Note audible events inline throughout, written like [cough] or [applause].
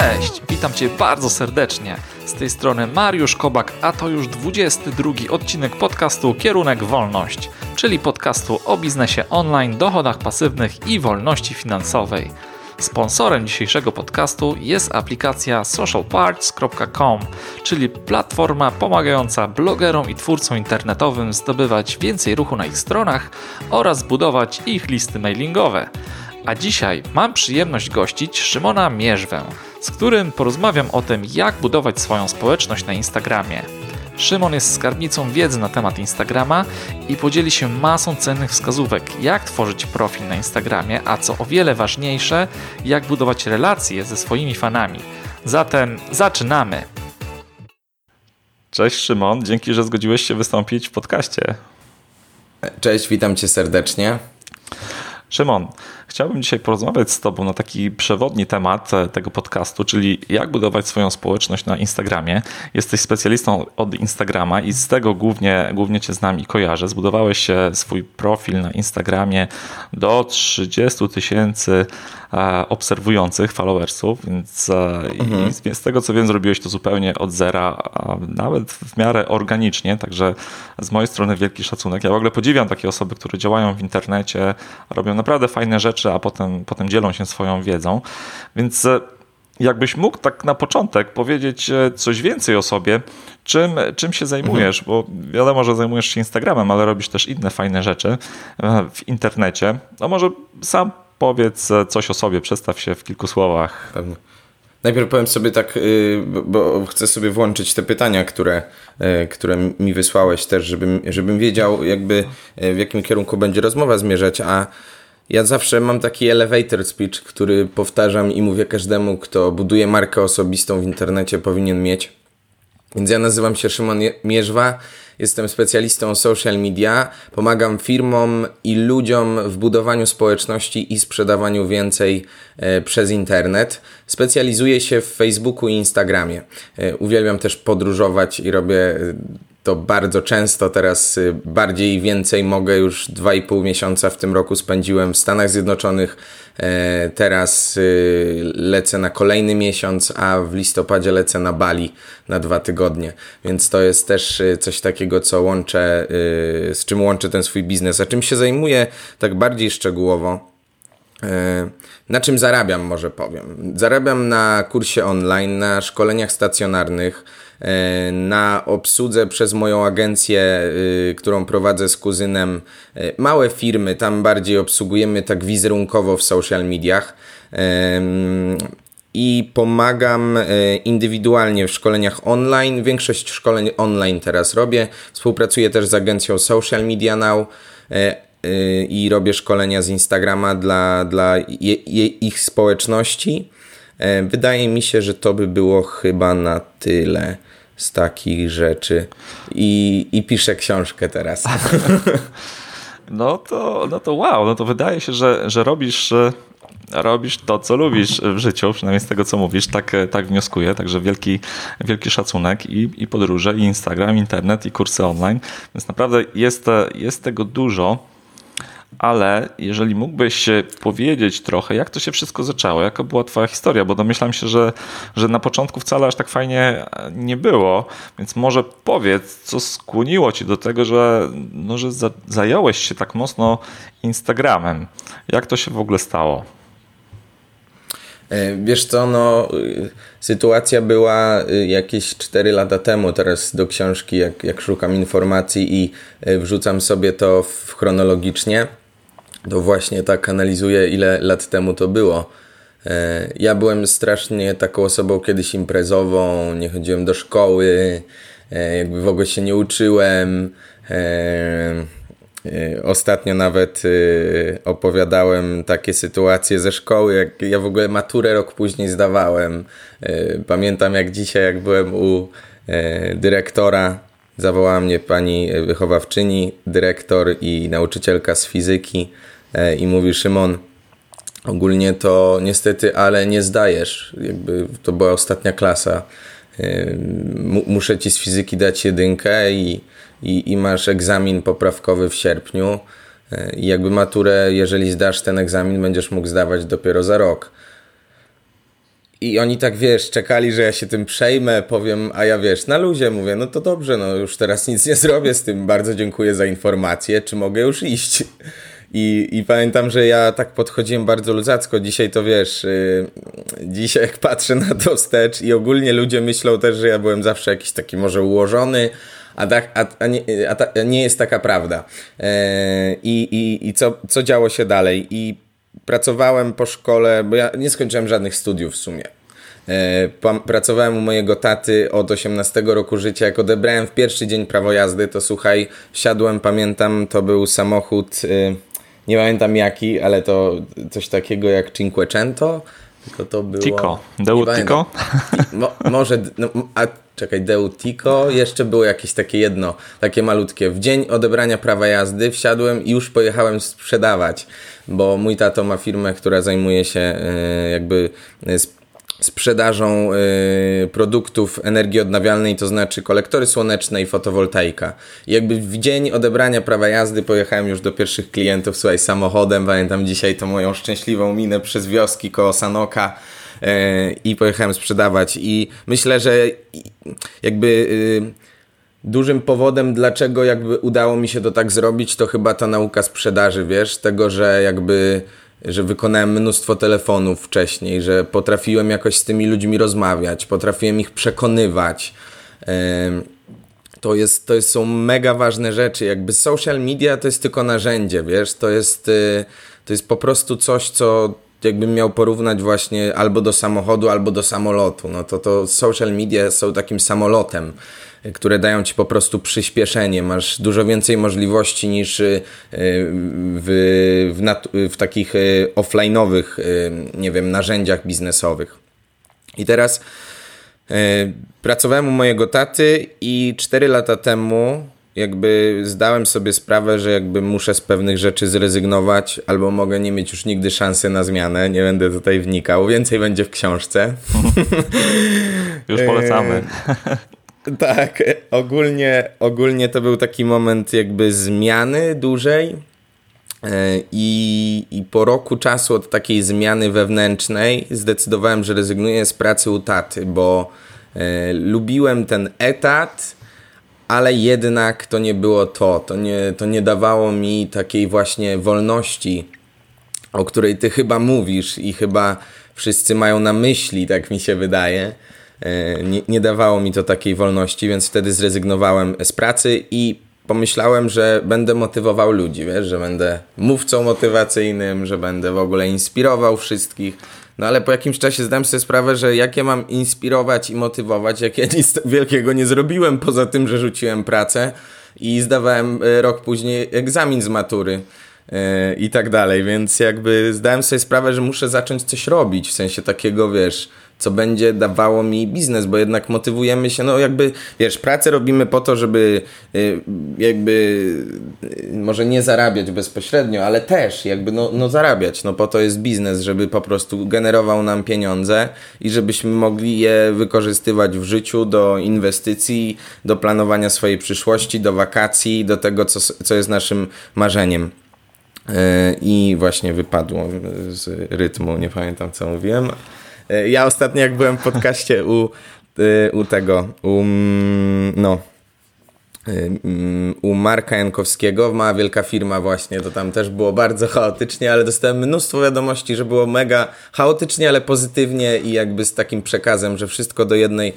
Cześć, witam Cię bardzo serdecznie. Z tej strony Mariusz Kobak, a to już 22 odcinek podcastu Kierunek Wolność, czyli podcastu o biznesie online, dochodach pasywnych i wolności finansowej. Sponsorem dzisiejszego podcastu jest aplikacja socialparts.com, czyli platforma pomagająca blogerom i twórcom internetowym zdobywać więcej ruchu na ich stronach oraz budować ich listy mailingowe. A dzisiaj mam przyjemność gościć Szymona Mierzwę, z którym porozmawiam o tym, jak budować swoją społeczność na Instagramie. Szymon jest skarbnicą wiedzy na temat Instagrama i podzieli się masą cennych wskazówek, jak tworzyć profil na Instagramie, a co o wiele ważniejsze, jak budować relacje ze swoimi fanami. Zatem zaczynamy! Cześć Szymon, dzięki, że zgodziłeś się wystąpić w podcaście. Cześć, witam cię serdecznie. Szymon, chciałbym dzisiaj porozmawiać z Tobą na taki przewodni temat e, tego podcastu, czyli jak budować swoją społeczność na Instagramie. Jesteś specjalistą od Instagrama i z tego głównie, głównie Cię znam i kojarzę. Zbudowałeś swój profil na Instagramie do 30 tysięcy E, obserwujących, followersów, więc e, mhm. z tego co wiem, zrobiłeś to zupełnie od zera, nawet w miarę organicznie, także z mojej strony wielki szacunek. Ja w ogóle podziwiam takie osoby, które działają w internecie, robią naprawdę fajne rzeczy, a potem, potem dzielą się swoją wiedzą, więc e, jakbyś mógł tak na początek powiedzieć coś więcej o sobie, czym, czym się zajmujesz, mhm. bo wiadomo, że zajmujesz się Instagramem, ale robisz też inne fajne rzeczy w internecie. No może sam powiedz coś o sobie, przedstaw się w kilku słowach. Pewnie. Najpierw powiem sobie tak, y, bo chcę sobie włączyć te pytania, które, które mi wysłałeś też, żebym, żebym wiedział jakby w jakim kierunku będzie rozmowa zmierzać, a ja zawsze mam taki elevator speech, który powtarzam i mówię każdemu, kto buduje markę osobistą w internecie powinien mieć. Więc ja nazywam się Szymon Mierzwa Jestem specjalistą social media, pomagam firmom i ludziom w budowaniu społeczności i sprzedawaniu więcej e, przez internet. Specjalizuję się w Facebooku i Instagramie. E, uwielbiam też podróżować i robię to bardzo często. Teraz y, bardziej i więcej mogę. Już 2,5 miesiąca w tym roku spędziłem w Stanach Zjednoczonych. E, teraz y, lecę na kolejny miesiąc, a w listopadzie lecę na Bali na dwa tygodnie. Więc to jest też y, coś takiego, co łączę, z czym łączę ten swój biznes. A czym się zajmuję tak bardziej szczegółowo? E, na czym zarabiam, może powiem? Zarabiam na kursie online, na szkoleniach stacjonarnych na obsłudze przez moją agencję, y, którą prowadzę z kuzynem, e, małe firmy, tam bardziej obsługujemy tak wizerunkowo w social mediach i pomagam e, indywidualnie w szkoleniach online. Większość szkoleń online teraz robię. Współpracuję też z agencją Social Media Now i robię szkolenia z Instagrama dla, dla je, je, ich społeczności. Wydaje mi się, że to by było chyba na tyle z takich rzeczy. I, i piszę książkę teraz. [laughs] No to, no to wow, no to wydaje się, że, że robisz, robisz to, co lubisz w życiu, przynajmniej z tego, co mówisz, tak, tak wnioskuję, także wielki, wielki szacunek i, i podróże, i Instagram, internet, i kursy online, więc naprawdę jest, jest tego dużo ale jeżeli mógłbyś powiedzieć trochę, jak to się wszystko zaczęło, jaka była Twoja historia, bo domyślam się, że, że na początku wcale aż tak fajnie nie było, więc może powiedz, co skłoniło Cię do tego, że, no, że zająłeś się tak mocno Instagramem. Jak to się w ogóle stało? E, wiesz co, no, sytuacja była y, jakieś 4 lata temu. Teraz do książki, jak, jak szukam informacji i y, wrzucam sobie to w chronologicznie, to właśnie tak analizuję, ile lat temu to było. E, ja byłem strasznie taką osobą kiedyś imprezową, nie chodziłem do szkoły, e, jakby w ogóle się nie uczyłem. E, ostatnio nawet opowiadałem takie sytuacje ze szkoły, jak ja w ogóle maturę rok później zdawałem. Pamiętam jak dzisiaj, jak byłem u dyrektora, zawołała mnie pani wychowawczyni, dyrektor i nauczycielka z fizyki i mówi Szymon, ogólnie to niestety, ale nie zdajesz. Jakby to była ostatnia klasa. E, muszę ci z fizyki dać jedynkę i, i, i masz egzamin poprawkowy w sierpniu. E, I jakby maturę, jeżeli zdasz ten egzamin, będziesz mógł zdawać dopiero za rok. i oni tak, wiesz, czekali, że ja się tym przejmę, powiem, a ja, wiesz, na luzie mówię, no to dobrze, no już teraz nic nie zrobię z tym, bardzo dziękuję za informację, czy mogę już iść? I, I pamiętam, że ja tak podchodziłem bardzo luzacko. Dzisiaj to wiesz, yy, dzisiaj jak patrzę na to wstecz i ogólnie ludzie myślą też, że ja byłem zawsze jakiś taki może ułożony, a, tak, a, a, nie, a ta, nie jest taka prawda. Yy, I i, co, co działo się dalej? I pracowałem po szkole, bo ja nie skończyłem żadnych studiów w sumie. E, pracowałem u mojego taty od 18 roku życia. Jak odebrałem w pierwszy dzień prawo jazdy, to słuchaj, siadłem, pamiętam, to był samochód, e, nie pamiętam jaki, ale to coś takiego jak Cinquecento. Tylko to było... Tico. Deu Tico? Mo, może, no, a czekaj, Deu Tico. Jeszcze było jakieś takie jedno, takie malutkie. W dzień odebrania prawa jazdy wsiadłem i już pojechałem sprzedawać, bo mój tato ma firmę, która zajmuje się e, jakby sprzedażą y, produktów energii odnawialnej, to znaczy kolektory słoneczne i fotowoltaika. I jakby w dzień odebrania prawa jazdy pojechałem już do pierwszych klientów, słuchaj, samochodem, pamiętam dzisiaj to moją szczęśliwą minę przez wioski koło Sanoka y, i pojechałem sprzedawać. I myślę, że jakby y, dużym powodem, dlaczego jakby udało mi się to tak zrobić, to chyba ta nauka sprzedaży, wiesz, tego, że jakby że wykonałem mnóstwo telefonów wcześniej, że potrafiłem jakoś z tymi ludźmi rozmawiać, potrafiłem ich przekonywać. To, jest, to jest, są mega ważne rzeczy. Jakby social media to jest tylko narzędzie, wiesz, to jest, y, to jest po prostu coś, co jakbym miał porównać właśnie albo do samochodu, albo do samolotu. No to, to social media są takim samolotem które dają ci po prostu przyspieszenie. Masz dużo więcej możliwości niż y, w, w, w takich y, offline'owych, y, nie wiem, narzędziach biznesowych. I teraz pracowałem u mojego taty i 4 lata temu jakby zdałem sobie sprawę, że jakby muszę z pewnych rzeczy zrezygnować, albo mogę nie mieć już nigdy szansy na zmianę. Nie będę tutaj wnikał. Więcej będzie w książce. [laughs] Już polecamy. [laughs] Tak, ogólnie, ogólnie to był taki moment jakby zmiany dużej. E, I, I po roku czasu od takiej zmiany wewnętrznej zdecydowałem, że rezygnuję z pracy u taty, bo e, lubiłem ten etat, ale jednak to nie było to. To nie, to nie dawało mi takiej właśnie wolności, o której ty chyba mówisz i chyba wszyscy mają na myśli, tak mi się wydaje. E, nie, nie dawało mi to takiej wolności, więc wtedy zrezygnowałem z pracy i pomyślałem, że będę motywował ludzi, wiesz, że będę mówcą motywacyjnym, że będę w ogóle inspirował wszystkich. No ale po jakimś czasie zdałem sobie sprawę, że jak ja mam inspirować i motywować, jak ja nic wielkiego nie zrobiłem, poza tym, że rzuciłem pracę i zdawałem e, rok później egzamin z matury yy, i tak dalej, więc jakby zdałem sobie sprawę, że muszę zacząć coś robić, w sensie takiego, wiesz, co będzie dawało mi biznes, bo jednak motywujemy się, no jakby, wiesz, pracę robimy po to, żeby y, jakby y, może nie zarabiać bezpośrednio, ale też jakby no, no zarabiać, no po to jest biznes, żeby po prostu generował nam pieniądze i żebyśmy mogli je wykorzystywać w życiu do inwestycji, do planowania swojej przyszłości, do wakacji, do tego, co, co jest naszym marzeniem. Y, I właśnie wypadło z rytmu, nie pamiętam co mówiłem. E, ja ostatnio jak byłem w podcaście u, e, u tego, u, mm, no, e, mm, u Marka Jankowskiego, mała wielka firma właśnie, to tam też było bardzo chaotycznie, ale dostałem mnóstwo wiadomości, że było mega chaotycznie, ale pozytywnie i jakby z takim przekazem, że wszystko do jednej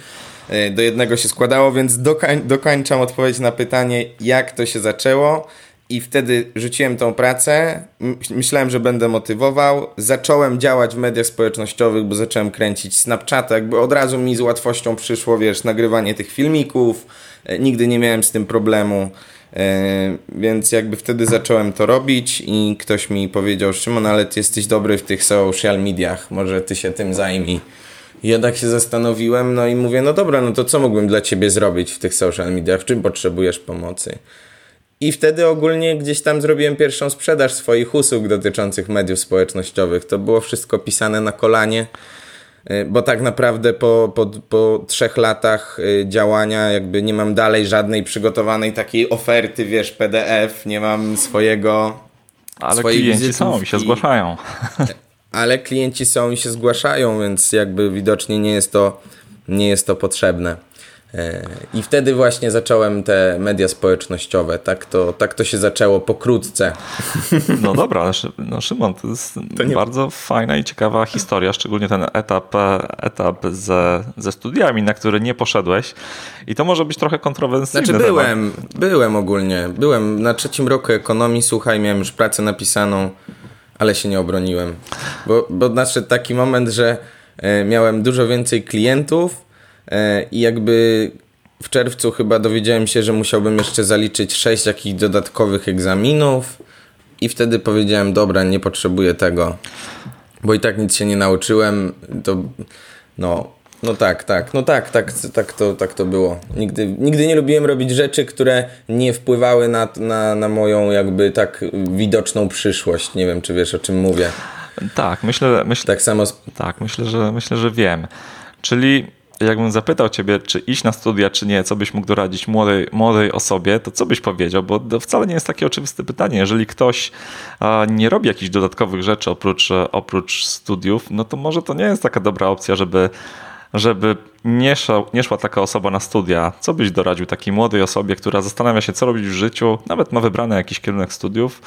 do jednego się składało, więc dokoń, dokończam odpowiedź na pytanie, jak to się zaczęło. I wtedy rzuciłem tą pracę, myślałem, że będę motywował. Zacząłem działać w mediach społecznościowych, bo zacząłem kręcić Snapchata, jakby od razu mi z łatwością przyszło, wiesz, nagrywanie tych filmików. E, nigdy nie miałem z tym problemu. E, więc jakby wtedy zacząłem to robić i ktoś mi powiedział, Szymon, ale ty jesteś dobry w tych social mediach, może ty się tym zajmij. Ja tak się zastanowiłem, no i mówię, no dobra, no to co mógłbym dla ciebie zrobić w tych social mediach, w czym potrzebujesz pomocy? I wtedy ogólnie gdzieś tam zrobiłem pierwszą sprzedaż swoich usług dotyczących mediów społecznościowych. To było wszystko pisane na kolanie, y, bo tak naprawdę po, po, po trzech latach y, działania jakby nie mam dalej żadnej przygotowanej takiej oferty, wiesz, PDF, nie mam swojego... Ale klienci są i się zgłaszają. [laughs] ale klienci są i się zgłaszają, więc jakby widocznie nie jest to, nie jest to potrzebne. E, I wtedy właśnie zacząłem te media społecznościowe. Tak to, tak to się zaczęło pokrótce. [laughs] No dobra, no Szymon, to jest to nie... bardzo fajna i ciekawa historia, szczególnie ten etap, e, etap ze, ze studiami, na który nie poszedłeś. I to może być trochę kontrowersyjne. Znaczy byłem, temat. byłem ogólnie. Byłem na trzecim roku ekonomii, słuchaj, miałem już pracę napisaną, ale się nie obroniłem. Bo, bo nadszedł taki moment, że e, miałem dużo więcej klientów, I jakby w czerwcu chyba dowiedziałem się, że musiałbym jeszcze zaliczyć sześć jakichś dodatkowych egzaminów i wtedy powiedziałem, dobra, nie potrzebuję tego, bo i tak nic się nie nauczyłem, to no, no tak, tak, no tak, tak, tak to, tak to było. Nigdy, nigdy nie lubiłem robić rzeczy, które nie wpływały na, na, na moją jakby tak widoczną przyszłość. Nie wiem, czy wiesz o czym mówię. Tak, myślę, myślę, tak samo. Tak, myślę, że myślę, że wiem. Czyli jakbym zapytał ciebie, czy iść na studia, czy nie, co byś mógł doradzić młodej, młodej osobie, to co byś powiedział? Bo to wcale nie jest takie oczywiste pytanie. Jeżeli ktoś nie robi jakichś dodatkowych rzeczy oprócz, oprócz studiów, no to może to nie jest taka dobra opcja, żeby żeby nie, szła, nie szła taka osoba na studia, co byś doradził takiej młodej osobie, która zastanawia się, co robić w życiu, nawet ma wybrany jakiś kierunek studiów,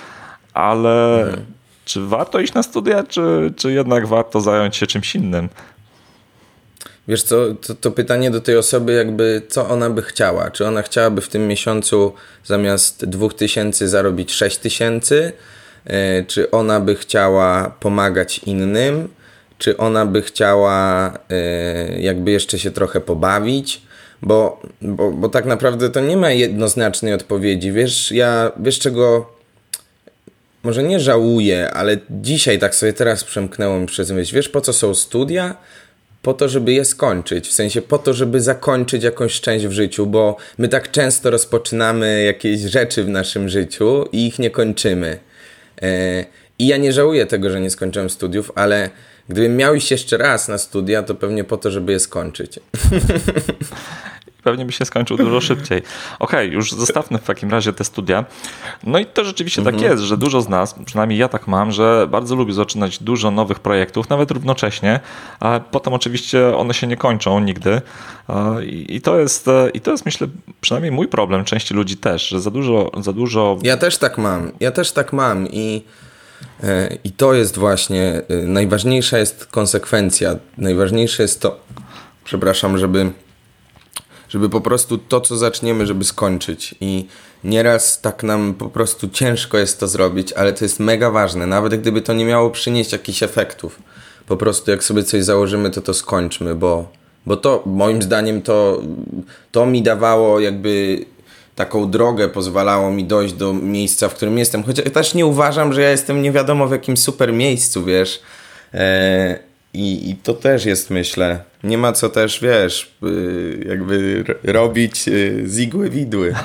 ale hmm. czy warto iść na studia, czy, czy jednak warto zająć się czymś innym? Wiesz co, to, to, pytanie do tej osoby jakby, co ona by chciała? Czy ona chciałaby w tym miesiącu zamiast 2000 zarobić 6000? E, czy ona by chciała pomagać innym? Czy ona by chciała e, jakby jeszcze się trochę pobawić? Bo, bo, bo tak naprawdę to nie ma jednoznacznej odpowiedzi. Wiesz, ja, wiesz czego może nie żałuję, ale dzisiaj tak sobie teraz przemknęło przez myśl. Wiesz po co są studia? Po to, żeby je skończyć, w sensie po to, żeby zakończyć jakąś część w życiu, bo my tak często rozpoczynamy jakieś rzeczy w naszym życiu i ich nie kończymy. E, I ja nie żałuję tego, że nie skończyłem studiów, ale gdybym miał iść jeszcze raz na studia, to pewnie po to, żeby je skończyć. [laughs] pewnie by się skończył dużo szybciej. Okej, okay, już zostawmy w takim razie te studia. No i to rzeczywiście tak mhm. jest, że dużo z nas, przynajmniej ja tak mam, że bardzo lubię zaczynać dużo nowych projektów, nawet równocześnie, a potem oczywiście one się nie kończą nigdy. I to jest, i to jest myślę, przynajmniej mój problem, części ludzi też, że za dużo, za dużo... Ja też tak mam, ja też tak mam i e, i to jest właśnie, e, najważniejsza jest konsekwencja, najważniejsze jest to, przepraszam, żeby żeby po prostu to, co zaczniemy, żeby skończyć. I nieraz tak nam po prostu ciężko jest to zrobić, ale to jest mega ważne, nawet gdyby to nie miało przynieść jakichś efektów. Po prostu jak sobie coś założymy, to to skończmy, bo, bo to moim zdaniem to, to mi dawało jakby taką drogę, pozwalało mi dojść do miejsca, w którym jestem. Chociaż też nie uważam, że ja jestem nie wiadomo w jakim super miejscu, wiesz. Eee, i, I to też jest, myślę, nie ma co też, wiesz, y, jakby robić y, z igły widły. [laughs]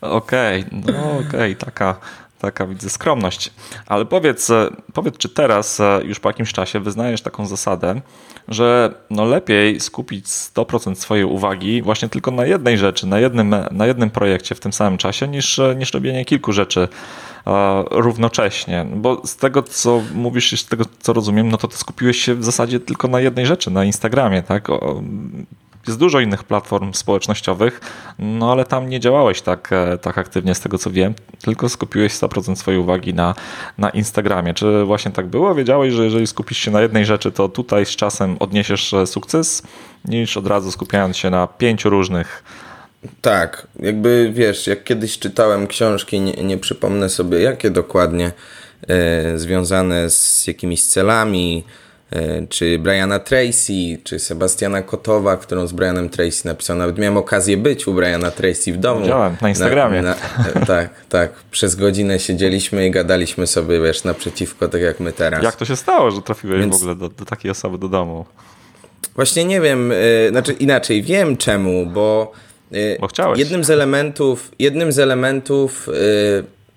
Okej, okay, no okej, okay, taka, taka widzę skromność. Ale powiedz, e, powiedz, czy teraz e, już po jakimś czasie wyznajesz taką zasadę, że no lepiej skupić 100% swojej uwagi właśnie tylko na jednej rzeczy, na jednym, na jednym projekcie w tym samym czasie, niż, e, niż robienie kilku rzeczy równocześnie. Bo z tego, co mówisz, z tego, co rozumiem, no to ty skupiłeś się w zasadzie tylko na jednej rzeczy, na Instagramie, tak? Jest dużo innych platform społecznościowych, no ale tam nie działałeś tak, e, tak aktywnie z tego co wiem, tylko skupiłeś 100% swojej uwagi na, na Instagramie. Czy właśnie tak było? Wiedziałeś, że jeżeli skupisz się na jednej rzeczy, to tutaj z czasem odniesiesz e, sukces, niż od razu skupiając się na pięciu różnych tak, jakby wiesz, jak kiedyś czytałem książki, nie, nie przypomnę sobie jakie dokładnie, e, związane z jakimiś celami, e, czy Briana Tracy, czy Sebastiana Kotowa, którą z Brianem Tracy napisał. Nawet miałem okazję być u Briana Tracy w domu. Widziałem, na Instagramie. Na, na, tak, tak. Przez godzinę siedzieliśmy i gadaliśmy sobie, wiesz, naprzeciwko, tak jak my teraz. Jak to się stało, że trafiłeś Więc... w ogóle do, do takiej osoby do domu? Właśnie nie wiem, e, znaczy inaczej, wiem czemu, bo Y, Bo chciałeś. Jednym z elementów, jednym z elementów y,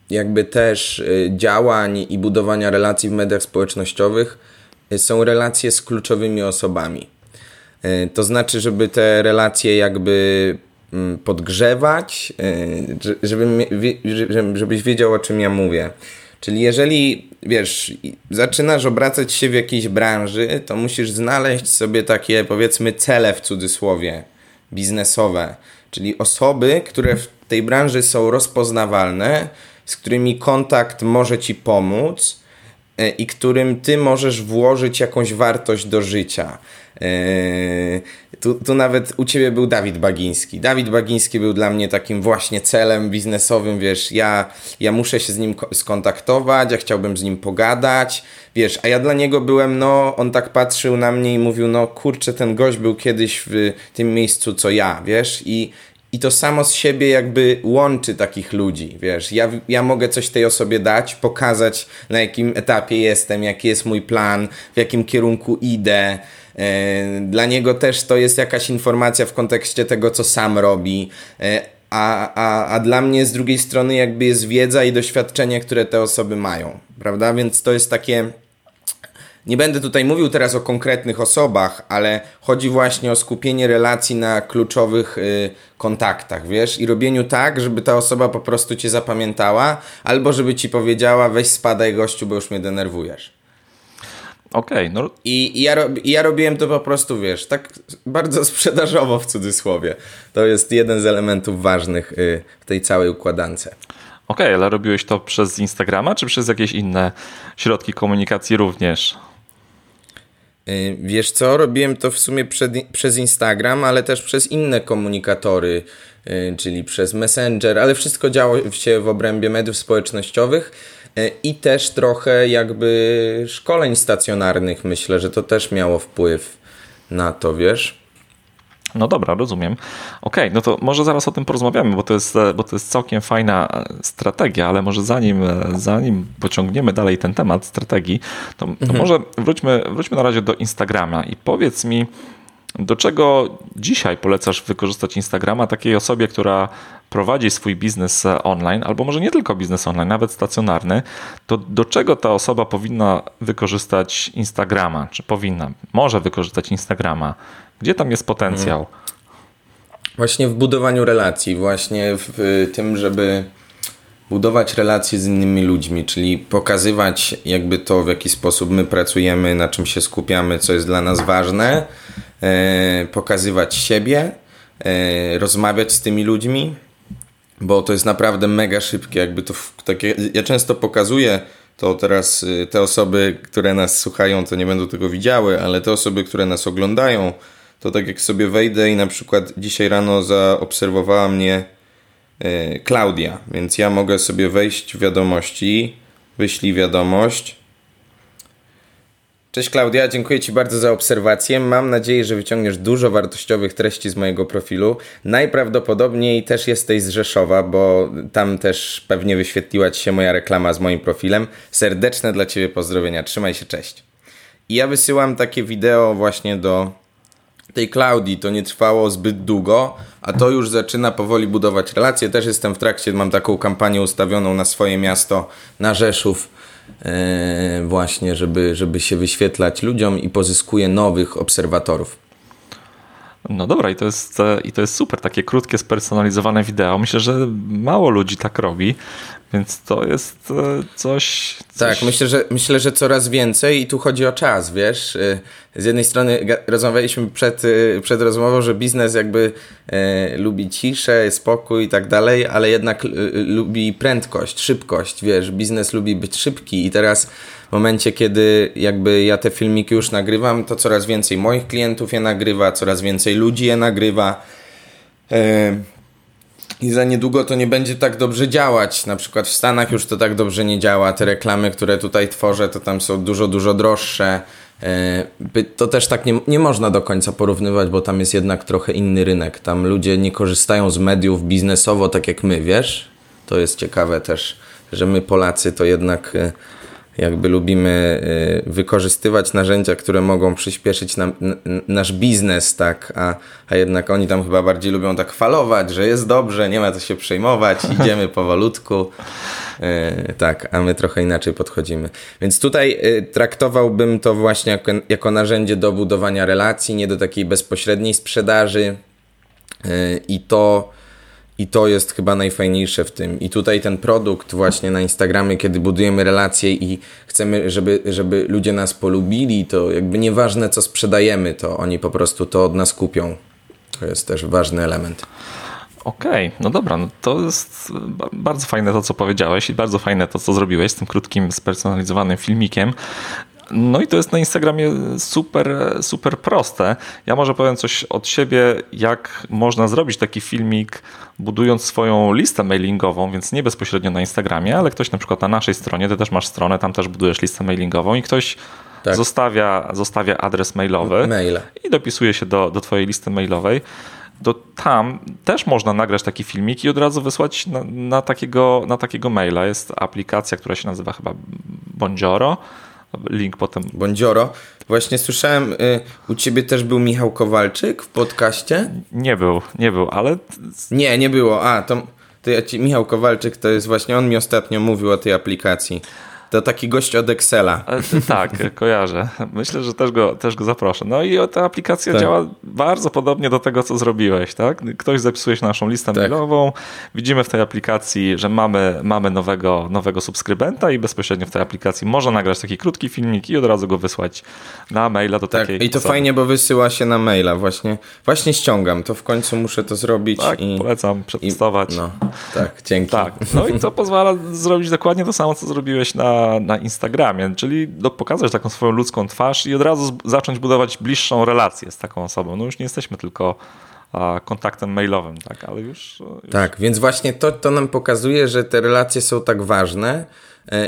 jakby też y, działań i budowania relacji w mediach społecznościowych są relacje z kluczowymi osobami. To znaczy, żeby te relacje jakby mm, podgrzewać, żeby, żebyś wiedział o czym ja mówię. Czyli jeżeli, wiesz, zaczynasz obracać się w jakiejś branży, to musisz znaleźć sobie takie, powiedzmy, cele w cudzysłowie, biznesowe. Czyli osoby, które w tej branży są rozpoznawalne, z którymi kontakt może ci pomóc e, i którym ty możesz włożyć jakąś wartość do życia. Tu, tu nawet u ciebie był Dawid Bagiński. Dawid Bagiński był dla mnie takim właśnie celem biznesowym, wiesz, ja, ja muszę się z nim skontaktować, ja chciałbym z nim pogadać, wiesz, a ja dla niego byłem, no, on tak patrzył na mnie i mówił, no kurczę, ten gość był kiedyś w tym miejscu, co ja, wiesz, i, i to samo z siebie jakby łączy takich ludzi, wiesz. Ja, ja mogę coś tej osobie dać, pokazać na jakim etapie jestem, jaki jest mój plan, w jakim kierunku idę, dla niego też to jest jakaś informacja w kontekście tego, co sam robi. E, a, a, a dla mnie z drugiej strony jakby jest wiedza i doświadczenie, które te osoby mają, prawda? Więc to jest takie. Nie będę tutaj mówił teraz o konkretnych osobach, ale chodzi właśnie o skupienie relacji na kluczowych y, kontaktach, wiesz, i robieniu tak, żeby ta osoba po prostu cię zapamiętała, albo żeby ci powiedziała: weź spadaj gościu, bo już mnie denerwujesz. Okej, okay, no. I, i, ja, I ja robiłem to po prostu, wiesz, tak bardzo [laughs] sprzedażowo w cudzysłowie. To jest jeden z elementów ważnych y, w tej całej układance. Okej, okay, ale robiłeś to przez Instagrama, czy przez jakieś inne środki komunikacji również? Y, wiesz co, robiłem to w sumie przed, przez Instagram, ale też przez inne komunikatory, y, czyli przez Messenger, ale wszystko działo się w obrębie mediów społecznościowych i też trochę jakby szkoleń stacjonarnych. Myślę, że to też miało wpływ na to, wiesz. No dobra, rozumiem. Okej, okay, no to może zaraz o tym porozmawiamy, bo to jest, bo to jest całkiem fajna strategia, ale może zanim, zanim pociągniemy dalej ten temat strategii, to, to mhm. może wróćmy, wróćmy na razie do Instagrama i powiedz mi, do czego dzisiaj polecasz wykorzystać Instagrama takiej osobie, która prowadzi swój biznes online, albo może nie tylko biznes online, nawet stacjonarny, to do czego ta osoba powinna wykorzystać Instagrama? Czy powinna, może wykorzystać Instagrama? Gdzie tam jest potencjał? Właśnie w budowaniu relacji, właśnie w tym, żeby budować relacje z innymi ludźmi, czyli pokazywać jakby to, w jaki sposób my pracujemy, na czym się skupiamy, co jest dla nas ważne, e, pokazywać siebie, e, rozmawiać z tymi ludźmi, bo to jest naprawdę mega szybkie, jakby to takie, ja często pokazuję to teraz y, te osoby, które nas słuchają, to nie będą tego widziały, ale te osoby, które nas oglądają, to tak jak sobie wejdę i na przykład dzisiaj rano zaobserwowała mnie y, Klaudia, więc ja mogę sobie wejść w wiadomości, wyślij wiadomość, Cześć Klaudia, dziękuję Ci bardzo za obserwację. Mam nadzieję, że wyciągniesz dużo wartościowych treści z mojego profilu. Najprawdopodobniej też jesteś z Rzeszowa, bo tam też pewnie wyświetliła Ci się moja reklama z moim profilem. Serdeczne dla Ciebie pozdrowienia, trzymaj się, cześć. I ja wysyłam takie wideo właśnie do tej Klaudii. To nie trwało zbyt długo, a to już zaczyna powoli budować relacje. Też jestem w trakcie, mam taką kampanię ustawioną na swoje miasto, na Rzeszów właśnie, żeby, żeby się wyświetlać ludziom i pozyskuje nowych obserwatorów. No dobra, i to, jest, e, i to jest super, takie krótkie, spersonalizowane wideo. Myślę, że mało ludzi tak robi, więc to jest e, coś, coś. Tak, myślę że, myślę, że coraz więcej i tu chodzi o czas, wiesz. E, z jednej strony rozmawialiśmy przed, przed rozmową, że biznes jakby e, lubi ciszę, spokój i tak dalej, ale jednak lubi prędkość, szybkość, wiesz. Biznes lubi być szybki i teraz w momencie, kiedy jakby ja te filmiki już nagrywam, to coraz więcej moich klientów je nagrywa, coraz więcej ludzi je nagrywa. I za niedługo to nie będzie tak dobrze działać. Na przykład w Stanach już to tak dobrze nie działa. Te reklamy, które tutaj tworzę, to tam są dużo, dużo droższe. E, to też tak nie, nie można do końca porównywać, bo tam jest jednak trochę inny rynek. Tam ludzie nie korzystają z mediów biznesowo tak jak my, wiesz? To jest ciekawe też, że my Polacy to jednak e, jakby lubimy y, wykorzystywać narzędzia, które mogą przyspieszyć nam, nasz biznes, tak, a, a jednak oni tam chyba bardziej lubią tak falować, że jest dobrze, nie ma co się przejmować, [laughs] idziemy powolutku. Y, tak, a my trochę inaczej podchodzimy. Więc tutaj y, traktowałbym to właśnie jako, jako narzędzie do budowania relacji, nie do takiej bezpośredniej sprzedaży i to I to jest chyba najfajniejsze w tym. I tutaj ten produkt właśnie na Instagramie, kiedy budujemy relacje i chcemy, żeby, żeby ludzie nas polubili, to jakby nieważne co sprzedajemy, to oni po prostu to od nas kupią. To jest też ważny element. Okej, okay, no dobra, no to jest bardzo fajne to, co powiedziałeś i bardzo fajne to, co zrobiłeś z tym krótkim, spersonalizowanym filmikiem. No i to jest na Instagramie super, super proste. Ja może powiem coś od siebie, jak można zrobić taki filmik, budując swoją listę mailingową, więc nie bezpośrednio na Instagramie, ale ktoś na przykład na naszej stronie, ty też masz stronę, tam też budujesz listę mailingową i ktoś tak. zostawia, zostawia adres mailowy i dopisuje się do, do twojej listy mailowej to tam też można nagrać taki filmik i od razu wysłać na, na, takiego, na takiego maila. Jest aplikacja, która się nazywa chyba Bonjoro. Link potem. Bondzioro. Właśnie słyszałem, y, u ciebie też był Michał Kowalczyk w podcaście? Nie był, nie był, ale. Nie, nie było. A, to, to ja ci, Michał Kowalczyk to jest właśnie, on mi ostatnio mówił o tej aplikacji. To taki gość od Excela. E, tak, kojarzę. Myślę, że też go, też go zaproszę. No i ta aplikacja tak. działa bardzo podobnie do tego, co zrobiłeś. Tak? Ktoś zapisuje się na naszą listę tak. mailową, widzimy w tej aplikacji, że mamy, mamy nowego, nowego subskrybenta i bezpośrednio w tej aplikacji można nagrać taki krótki filmik i od razu go wysłać na maila do tak. takiej I to osoby. fajnie, bo wysyła się na maila. Właśnie, właśnie ściągam. To w końcu muszę to zrobić. Tak, i, polecam przetestować. I, no, tak, dzięki. Tak, no i to pozwala zrobić dokładnie to samo, co zrobiłeś na na, Instagramie, czyli pokazać taką swoją ludzką twarz i od razu zacząć budować bliższą relację z taką osobą. No już nie jesteśmy tylko kontaktem mailowym, tak, ale już, już... Tak, więc właśnie to, to nam pokazuje, że te relacje są tak ważne,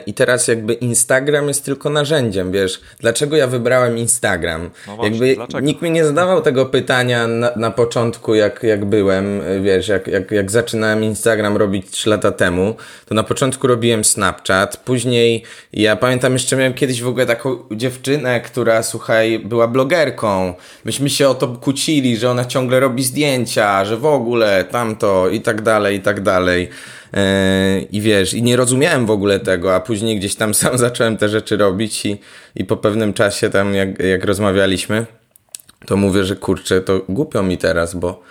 I teraz jakby Instagram jest tylko narzędziem, wiesz, dlaczego ja wybrałem Instagram? No właśnie, jakby dlaczego? nikt mi nie zadawał tego pytania na, na początku, jak, jak byłem, e, wiesz, jak, jak, jak zaczynałem Instagram robić 3 lata temu, to na początku robiłem Snapchat, później ja pamiętam jeszcze miałem kiedyś w ogóle taką dziewczynę, która, słuchaj, była blogerką. Myśmy się o to kłócili, że ona ciągle robi zdjęcia, że w ogóle tamto i tak dalej, i tak dalej. E, I wiesz, i nie rozumiałem w ogóle tego, a później gdzieś tam [laughs] sam zacząłem te rzeczy robić i, i po pewnym czasie tam jak, jak rozmawialiśmy, to mówię, że kurczę, to głupio mi teraz, bo,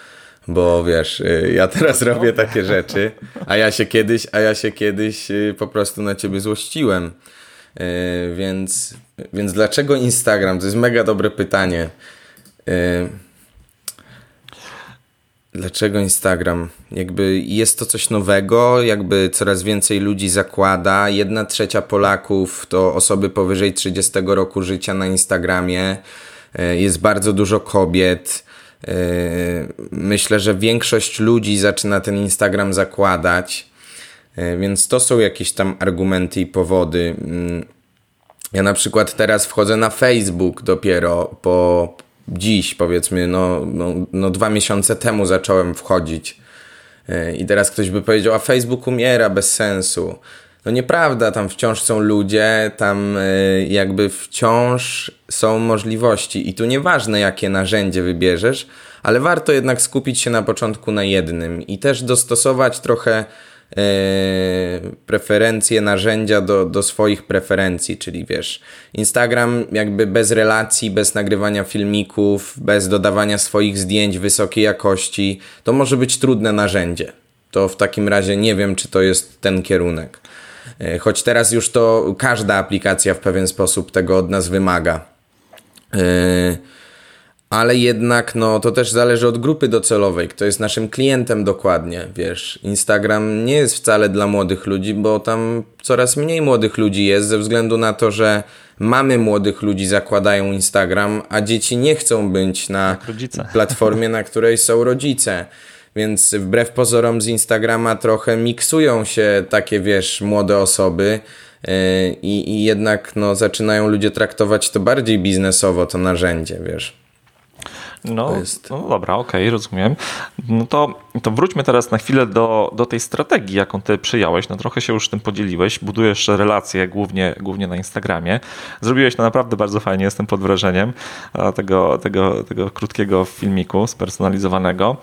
bo wiesz, y, ja [laughs] teraz robię takie rzeczy, a ja się kiedyś, a ja się kiedyś y, po prostu na ciebie złościłem. Y, więc, więc dlaczego Instagram? To jest mega dobre pytanie. Dlaczego Instagram? Jakby jest to coś nowego, jakby coraz więcej ludzi zakłada. Jedna trzecia Polaków to osoby powyżej 30 roku życia na Instagramie. E, jest bardzo dużo kobiet. E, myślę, że większość ludzi zaczyna ten Instagram zakładać, e, więc to są jakieś tam argumenty i powody. Mm, ja na przykład teraz wchodzę na Facebook dopiero po, dziś, powiedzmy, no, no, no dwa miesiące temu zacząłem wchodzić. E, I teraz ktoś by powiedział, a Facebook umiera bez sensu. No nieprawda, tam wciąż są ludzie, tam e, jakby wciąż są możliwości i tu nieważne jakie narzędzie wybierzesz, ale warto jednak skupić się na początku na jednym i też dostosować trochę preferencje, narzędzia do, do swoich preferencji, czyli wiesz, Instagram jakby bez relacji, bez nagrywania filmików, bez dodawania swoich zdjęć wysokiej jakości, to może być trudne narzędzie. To w takim razie nie wiem, czy to jest ten kierunek. E, choć teraz już to każda aplikacja w pewien sposób tego od nas wymaga. Yy, ale jednak no, to też zależy od grupy docelowej, kto jest naszym klientem dokładnie, wiesz. Instagram nie jest wcale dla młodych ludzi, bo tam coraz mniej młodych ludzi jest ze względu na to, że mamy młodych ludzi zakładają Instagram, a dzieci nie chcą być na [laughs] platformie, na której są rodzice. Więc wbrew pozorom z Instagrama trochę miksują się takie, wiesz, młode osoby, yy, i, i jednak no, zaczynają ludzie traktować to bardziej biznesowo, to narzędzie, wiesz. No, jest... no dobra, okej, okay, rozumiem. No to, to wróćmy teraz na chwilę do, do tej strategii, jaką ty przyjąłeś. No trochę się już tym podzieliłeś, budujesz relacje głównie, głównie na Instagramie. Zrobiłeś to naprawdę bardzo fajnie, jestem pod wrażeniem tego, tego, tego krótkiego filmiku spersonalizowanego.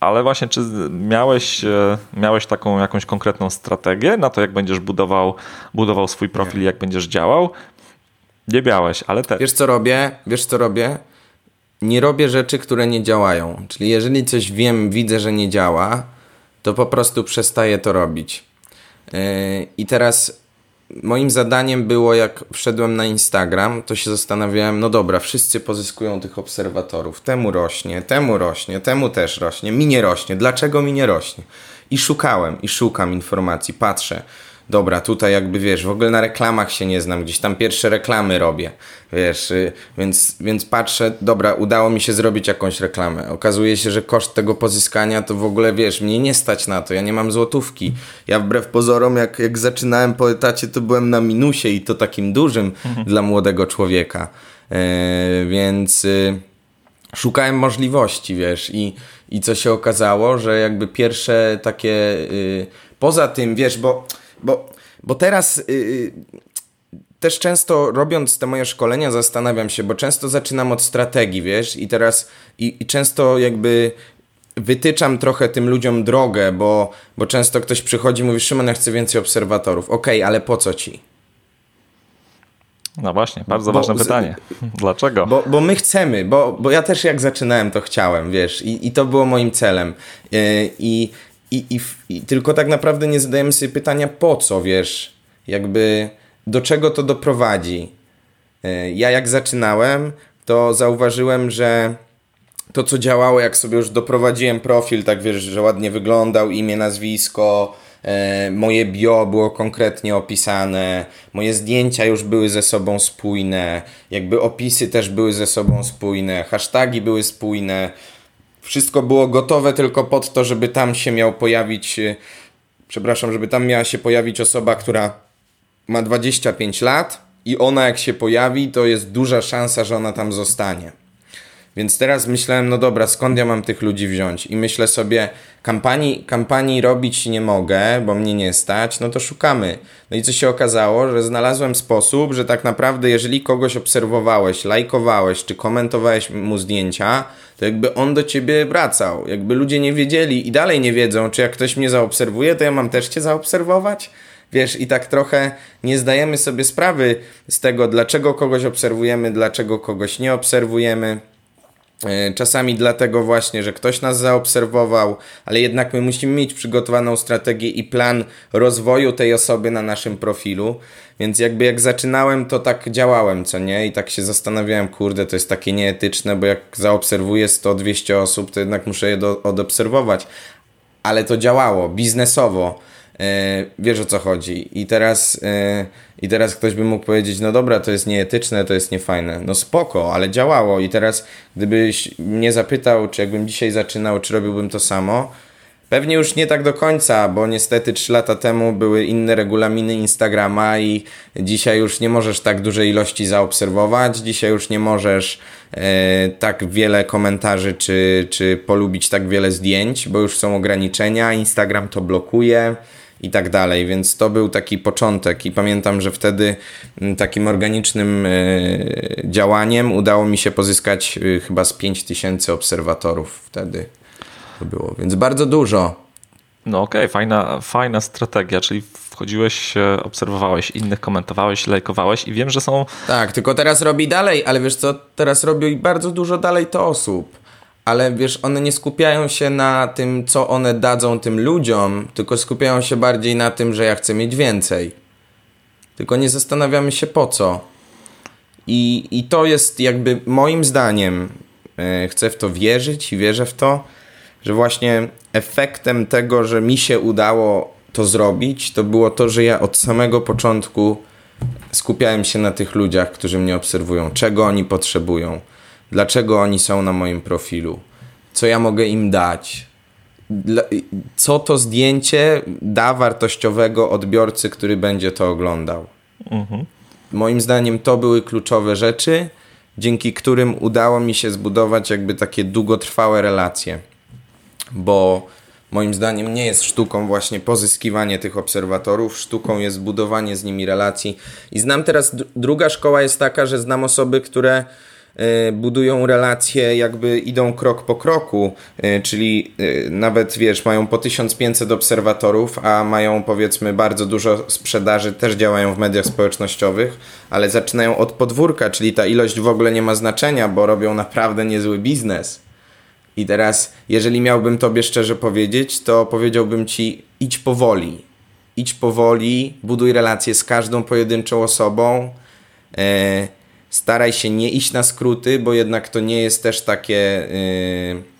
Ale właśnie, czy miałeś, e, miałeś taką jakąś konkretną strategię na to, jak będziesz budował, budował swój profil, jak będziesz działał? Nie miałeś, ale też. Wiesz co robię? Wiesz co robię? Nie robię rzeczy, które nie działają. Czyli jeżeli coś wiem, widzę, że nie działa, to po prostu przestaję to robić. Yy, I teraz moim zadaniem było, jak wszedłem na Instagram, to się zastanawiałem, no dobra, wszyscy pozyskują tych obserwatorów. Temu rośnie, temu rośnie, temu też rośnie, mi nie rośnie. Dlaczego mi nie rośnie? I szukałem, i szukam informacji, patrzę dobra, tutaj jakby wiesz, w ogóle na reklamach się nie znam, gdzieś tam pierwsze reklamy robię, wiesz, y, więc, więc patrzę, dobra, udało mi się zrobić jakąś reklamę. Okazuje się, że koszt tego pozyskania to w ogóle, wiesz, mnie nie stać na to, ja nie mam złotówki. Ja wbrew pozorom, jak, jak zaczynałem po etacie, to byłem na minusie i to takim dużym mhm. dla młodego człowieka. E, więc y, szukałem możliwości, wiesz, i, i co się okazało, że jakby pierwsze takie, y, poza tym, wiesz, bo bo, bo teraz yy, też często robiąc te moje szkolenia zastanawiam się, bo często zaczynam od strategii, wiesz, i teraz i, i często jakby wytyczam trochę tym ludziom drogę, bo, bo często ktoś przychodzi i mówi, Szymon, ja chcę więcej obserwatorów. Okej, okay, ale po co ci? No właśnie, bardzo bo, ważne pytanie. [laughs] Dlaczego? Bo, bo my chcemy, bo, bo ja też jak zaczynałem, to chciałem, wiesz, i, i to było moim celem. Yy, I i, i, I tylko tak naprawdę nie zadajemy sobie pytania, po co, wiesz, jakby do czego to doprowadzi. E, ja jak zaczynałem, to zauważyłem, że to, co działało, jak sobie już doprowadziłem profil, tak wiesz, że ładnie wyglądał, imię, nazwisko, e, moje bio było konkretnie opisane, moje zdjęcia już były ze sobą spójne, jakby opisy też były ze sobą spójne, hasztagi były spójne, wszystko było gotowe tylko pod to, żeby tam się miał pojawić, y, przepraszam, żeby tam miała się pojawić osoba, która ma 25 lat i ona jak się pojawi, to jest duża szansa, że ona tam zostanie. Więc teraz myślałem, no dobra, skąd ja mam tych ludzi wziąć? I myślę sobie, kampanii, kampanii robić nie mogę, bo mnie nie stać, no to szukamy. No i co się okazało, że znalazłem sposób, że tak naprawdę jeżeli kogoś obserwowałeś, lajkowałeś, czy komentowałeś mu zdjęcia, to jakby on do ciebie wracał. Jakby ludzie nie wiedzieli i dalej nie wiedzą, czy jak ktoś mnie zaobserwuje, to ja mam też cię zaobserwować? Wiesz, i tak trochę nie zdajemy sobie sprawy z tego, dlaczego kogoś obserwujemy, dlaczego kogoś nie obserwujemy. E, czasami dlatego właśnie, że ktoś nas zaobserwował, ale jednak my musimy mieć przygotowaną strategię i plan rozwoju tej osoby na naszym profilu. Więc jakby jak zaczynałem, to tak działałem, co nie? I tak się zastanawiałem, kurde, to jest takie nieetyczne, bo jak zaobserwuję 100-200 osób, to jednak muszę je do, odobserwować. Ale to działało biznesowo E, wiesz o co chodzi. I teraz, e, I teraz ktoś by mógł powiedzieć, no dobra, to jest nieetyczne, to jest niefajne. No spoko, ale działało. I teraz, gdybyś mnie zapytał, czy jakbym dzisiaj zaczynał, czy robiłbym to samo, Pewnie już nie tak do końca, bo niestety 3 lata temu były inne regulaminy Instagrama i dzisiaj już nie możesz tak dużej ilości zaobserwować, dzisiaj już nie możesz e, tak wiele komentarzy czy, czy polubić tak wiele zdjęć, bo już są ograniczenia, Instagram to blokuje i tak dalej, więc to był taki początek i pamiętam, że wtedy mm, takim organicznym e, działaniem udało mi się pozyskać e, chyba z 5000 obserwatorów wtedy to było, więc bardzo dużo. No okej, okay, fajna, fajna strategia, czyli wchodziłeś, obserwowałeś innych, komentowałeś, lajkowałeś i wiem, że są... Tak, tylko teraz robi dalej, ale wiesz co, teraz robi bardzo dużo dalej to osób ale wiesz, one nie skupiają się na tym, co one dadzą tym ludziom, tylko skupiają się bardziej na tym, że ja chcę mieć więcej. Tylko nie zastanawiamy się po co. I, i to jest jakby moim zdaniem, e, chcę w to wierzyć i wierzę w to, że właśnie efektem tego, że mi się udało to zrobić, to było to, że ja od samego początku skupiałem się na tych ludziach, którzy mnie obserwują, czego oni potrzebują dlaczego oni są na moim profilu, co ja mogę im dać, co to zdjęcie da wartościowego odbiorcy, który będzie to oglądał. Mhm. Moim zdaniem to były kluczowe rzeczy, dzięki którym udało mi się zbudować jakby takie długotrwałe relacje. Bo moim zdaniem nie jest sztuką właśnie pozyskiwanie tych obserwatorów, sztuką jest budowanie z nimi relacji. I znam teraz, druga szkoła jest taka, że znam osoby, które budują relacje, jakby idą krok po kroku, y, czyli nawet wiesz, mają po 1500 obserwatorów, a mają powiedzmy bardzo dużo sprzedaży, też działają w mediach społecznościowych, ale zaczynają od podwórka, czyli ta ilość w ogóle nie ma znaczenia, bo robią naprawdę niezły biznes. I teraz, jeżeli miałbym tobie szczerze powiedzieć, to powiedziałbym ci idź powoli. Idź powoli, buduj relacje z każdą pojedynczą osobą. E, staraj się nie iść na skróty, bo jednak to nie jest też takie. E,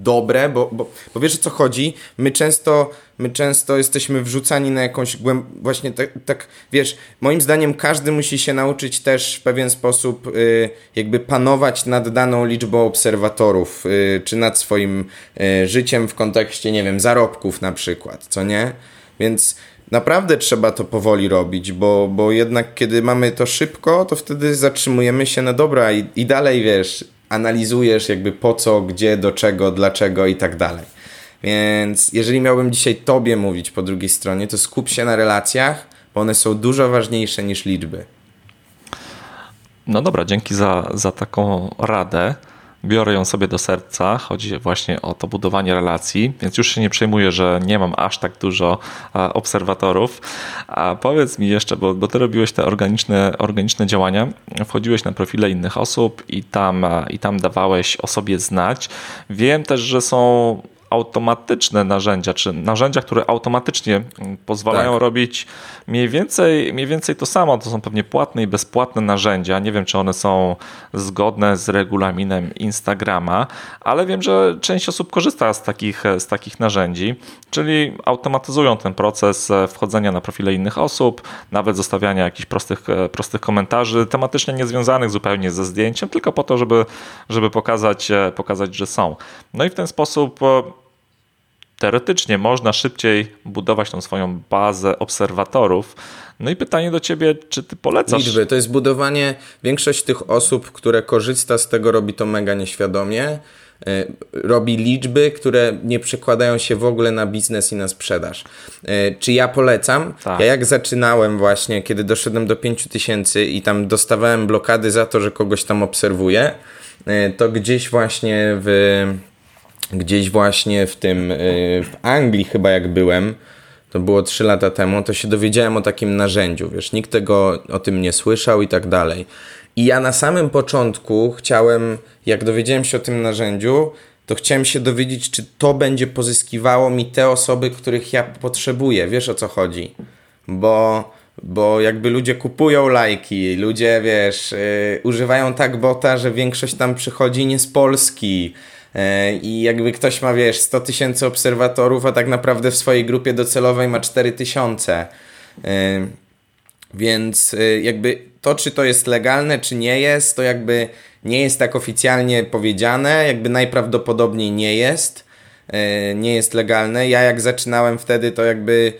dobre, bo, bo, bo wiesz o co chodzi? My często, my często jesteśmy wrzucani na jakąś głęb... właśnie tak, tak, wiesz, moim zdaniem każdy musi się nauczyć też w pewien sposób y, jakby panować nad daną liczbą obserwatorów, czy nad swoim życiem w kontekście, nie wiem, zarobków na przykład, co nie? Więc naprawdę trzeba to powoli robić, bo, bo jednak kiedy mamy to szybko, to wtedy zatrzymujemy się na dobra i, i dalej, wiesz, analizujesz jakby po co, gdzie, do czego, dlaczego i tak dalej. Więc jeżeli miałbym dzisiaj tobie mówić po drugiej stronie, to skup się na relacjach, bo one są dużo ważniejsze niż liczby. No dobra, dzięki za, za taką radę biorę ją sobie do serca. Chodzi właśnie o to budowanie relacji, więc już się nie przejmuję, że nie mam aż tak dużo obserwatorów. A powiedz mi jeszcze, bo, bo ty robiłeś te organiczne, organiczne działania, wchodziłeś na profile innych osób i tam, i tam dawałeś o sobie znać. Wiem też, że są automatyczne narzędzia, czy narzędzia, które automatycznie mm, pozwalają tak. robić mniej więcej, mniej więcej to samo. To są pewnie płatne i bezpłatne narzędzia. Nie wiem, czy one są zgodne z regulaminem Instagrama, ale wiem, że część osób korzysta z takich, z takich narzędzi, czyli automatyzują ten proces e, wchodzenia na profile innych osób, nawet zostawiania jakichś prostych, e, prostych komentarzy, tematycznie niezwiązanych zupełnie ze zdjęciem, tylko po to, żeby, żeby pokazać, e, pokazać, że są. No i w ten sposób teoretycznie można szybciej budować tą swoją bazę obserwatorów. No i pytanie do ciebie, czy ty polecasz? Liczby, to jest budowanie, większość tych osób, które korzysta z tego robi to mega nieświadomie, e, robi liczby, które nie przekładają się w ogóle na biznes i na sprzedaż. E, czy ja polecam? Tak. Ja jak zaczynałem właśnie, kiedy doszedłem do 5000 i tam dostawałem blokady za to, że kogoś tam obserwuję, e, to gdzieś właśnie w gdzieś właśnie w tym, y, w Anglii chyba jak byłem, to było 3 lata temu, to się dowiedziałem o takim narzędziu, wiesz, nikt tego o tym nie słyszał i tak dalej. I ja na samym początku chciałem, jak dowiedziałem się o tym narzędziu, to chciałem się dowiedzieć, czy to będzie pozyskiwało mi te osoby, których ja potrzebuję. Wiesz o co chodzi? Bo, bo jakby ludzie kupują lajki, ludzie, wiesz, yy, używają tak bota, że większość tam przychodzi nie z Polski I jakby ktoś ma, wiesz, 100 tysięcy obserwatorów, a tak naprawdę w swojej grupie docelowej ma 4 tysiące. E, więc e, jakby to, czy to jest legalne, czy nie jest, to jakby nie jest tak oficjalnie powiedziane, jakby najprawdopodobniej nie jest. Nie jest legalne. Ja jak zaczynałem wtedy, to jakby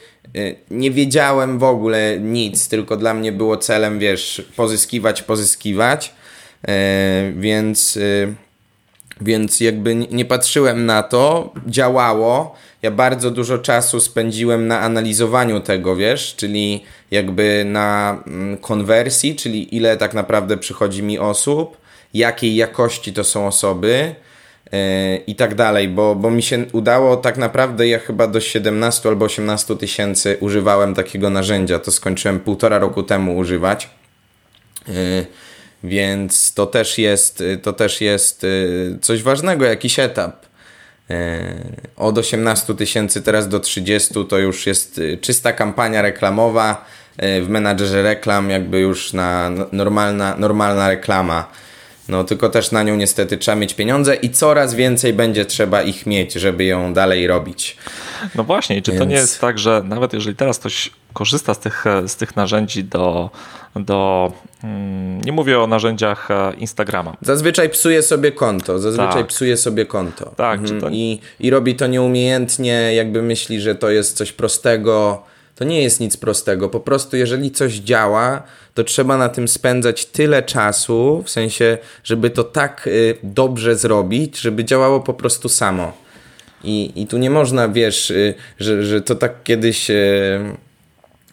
nie wiedziałem w ogóle nic, tylko dla mnie było celem, wiesz, pozyskiwać, pozyskiwać. Więc więc jakby nie patrzyłem na to, działało. Ja bardzo dużo czasu spędziłem na analizowaniu tego, wiesz, czyli jakby na mm, konwersji, czyli ile tak naprawdę przychodzi mi osób, jakiej jakości to są osoby yy, i tak dalej, bo, bo mi się udało tak naprawdę, ja chyba do 17 albo 18 tysięcy używałem takiego narzędzia, to skończyłem półtora roku temu używać. Yy, więc to też jest, to też jest y, coś ważnego, jakiś etap. Y, od 18 tysięcy teraz do 30 to już jest y, czysta kampania reklamowa w menadżerze reklam, jakby już na normalna, normalna reklama. No tylko też na nią niestety trzeba mieć pieniądze i coraz więcej będzie trzeba ich mieć, żeby ją dalej robić. No właśnie, i czy Więc... to nie jest tak, że nawet jeżeli teraz ktoś korzysta z tych, z tych narzędzi do, do nie mówię o narzędziach e, Instagrama. Zazwyczaj psuje sobie konto, zazwyczaj tak. psuje sobie konto. Tak, mhm. to... I, I robi to nieumiejętnie, jakby myśli, że to jest coś prostego. To nie jest nic prostego. Po prostu, jeżeli coś działa, to trzeba na tym spędzać tyle czasu, w sensie, żeby to tak y, dobrze zrobić, żeby działało po prostu samo. I, i tu nie można, wiesz, y, że, że to tak kiedyś. Y,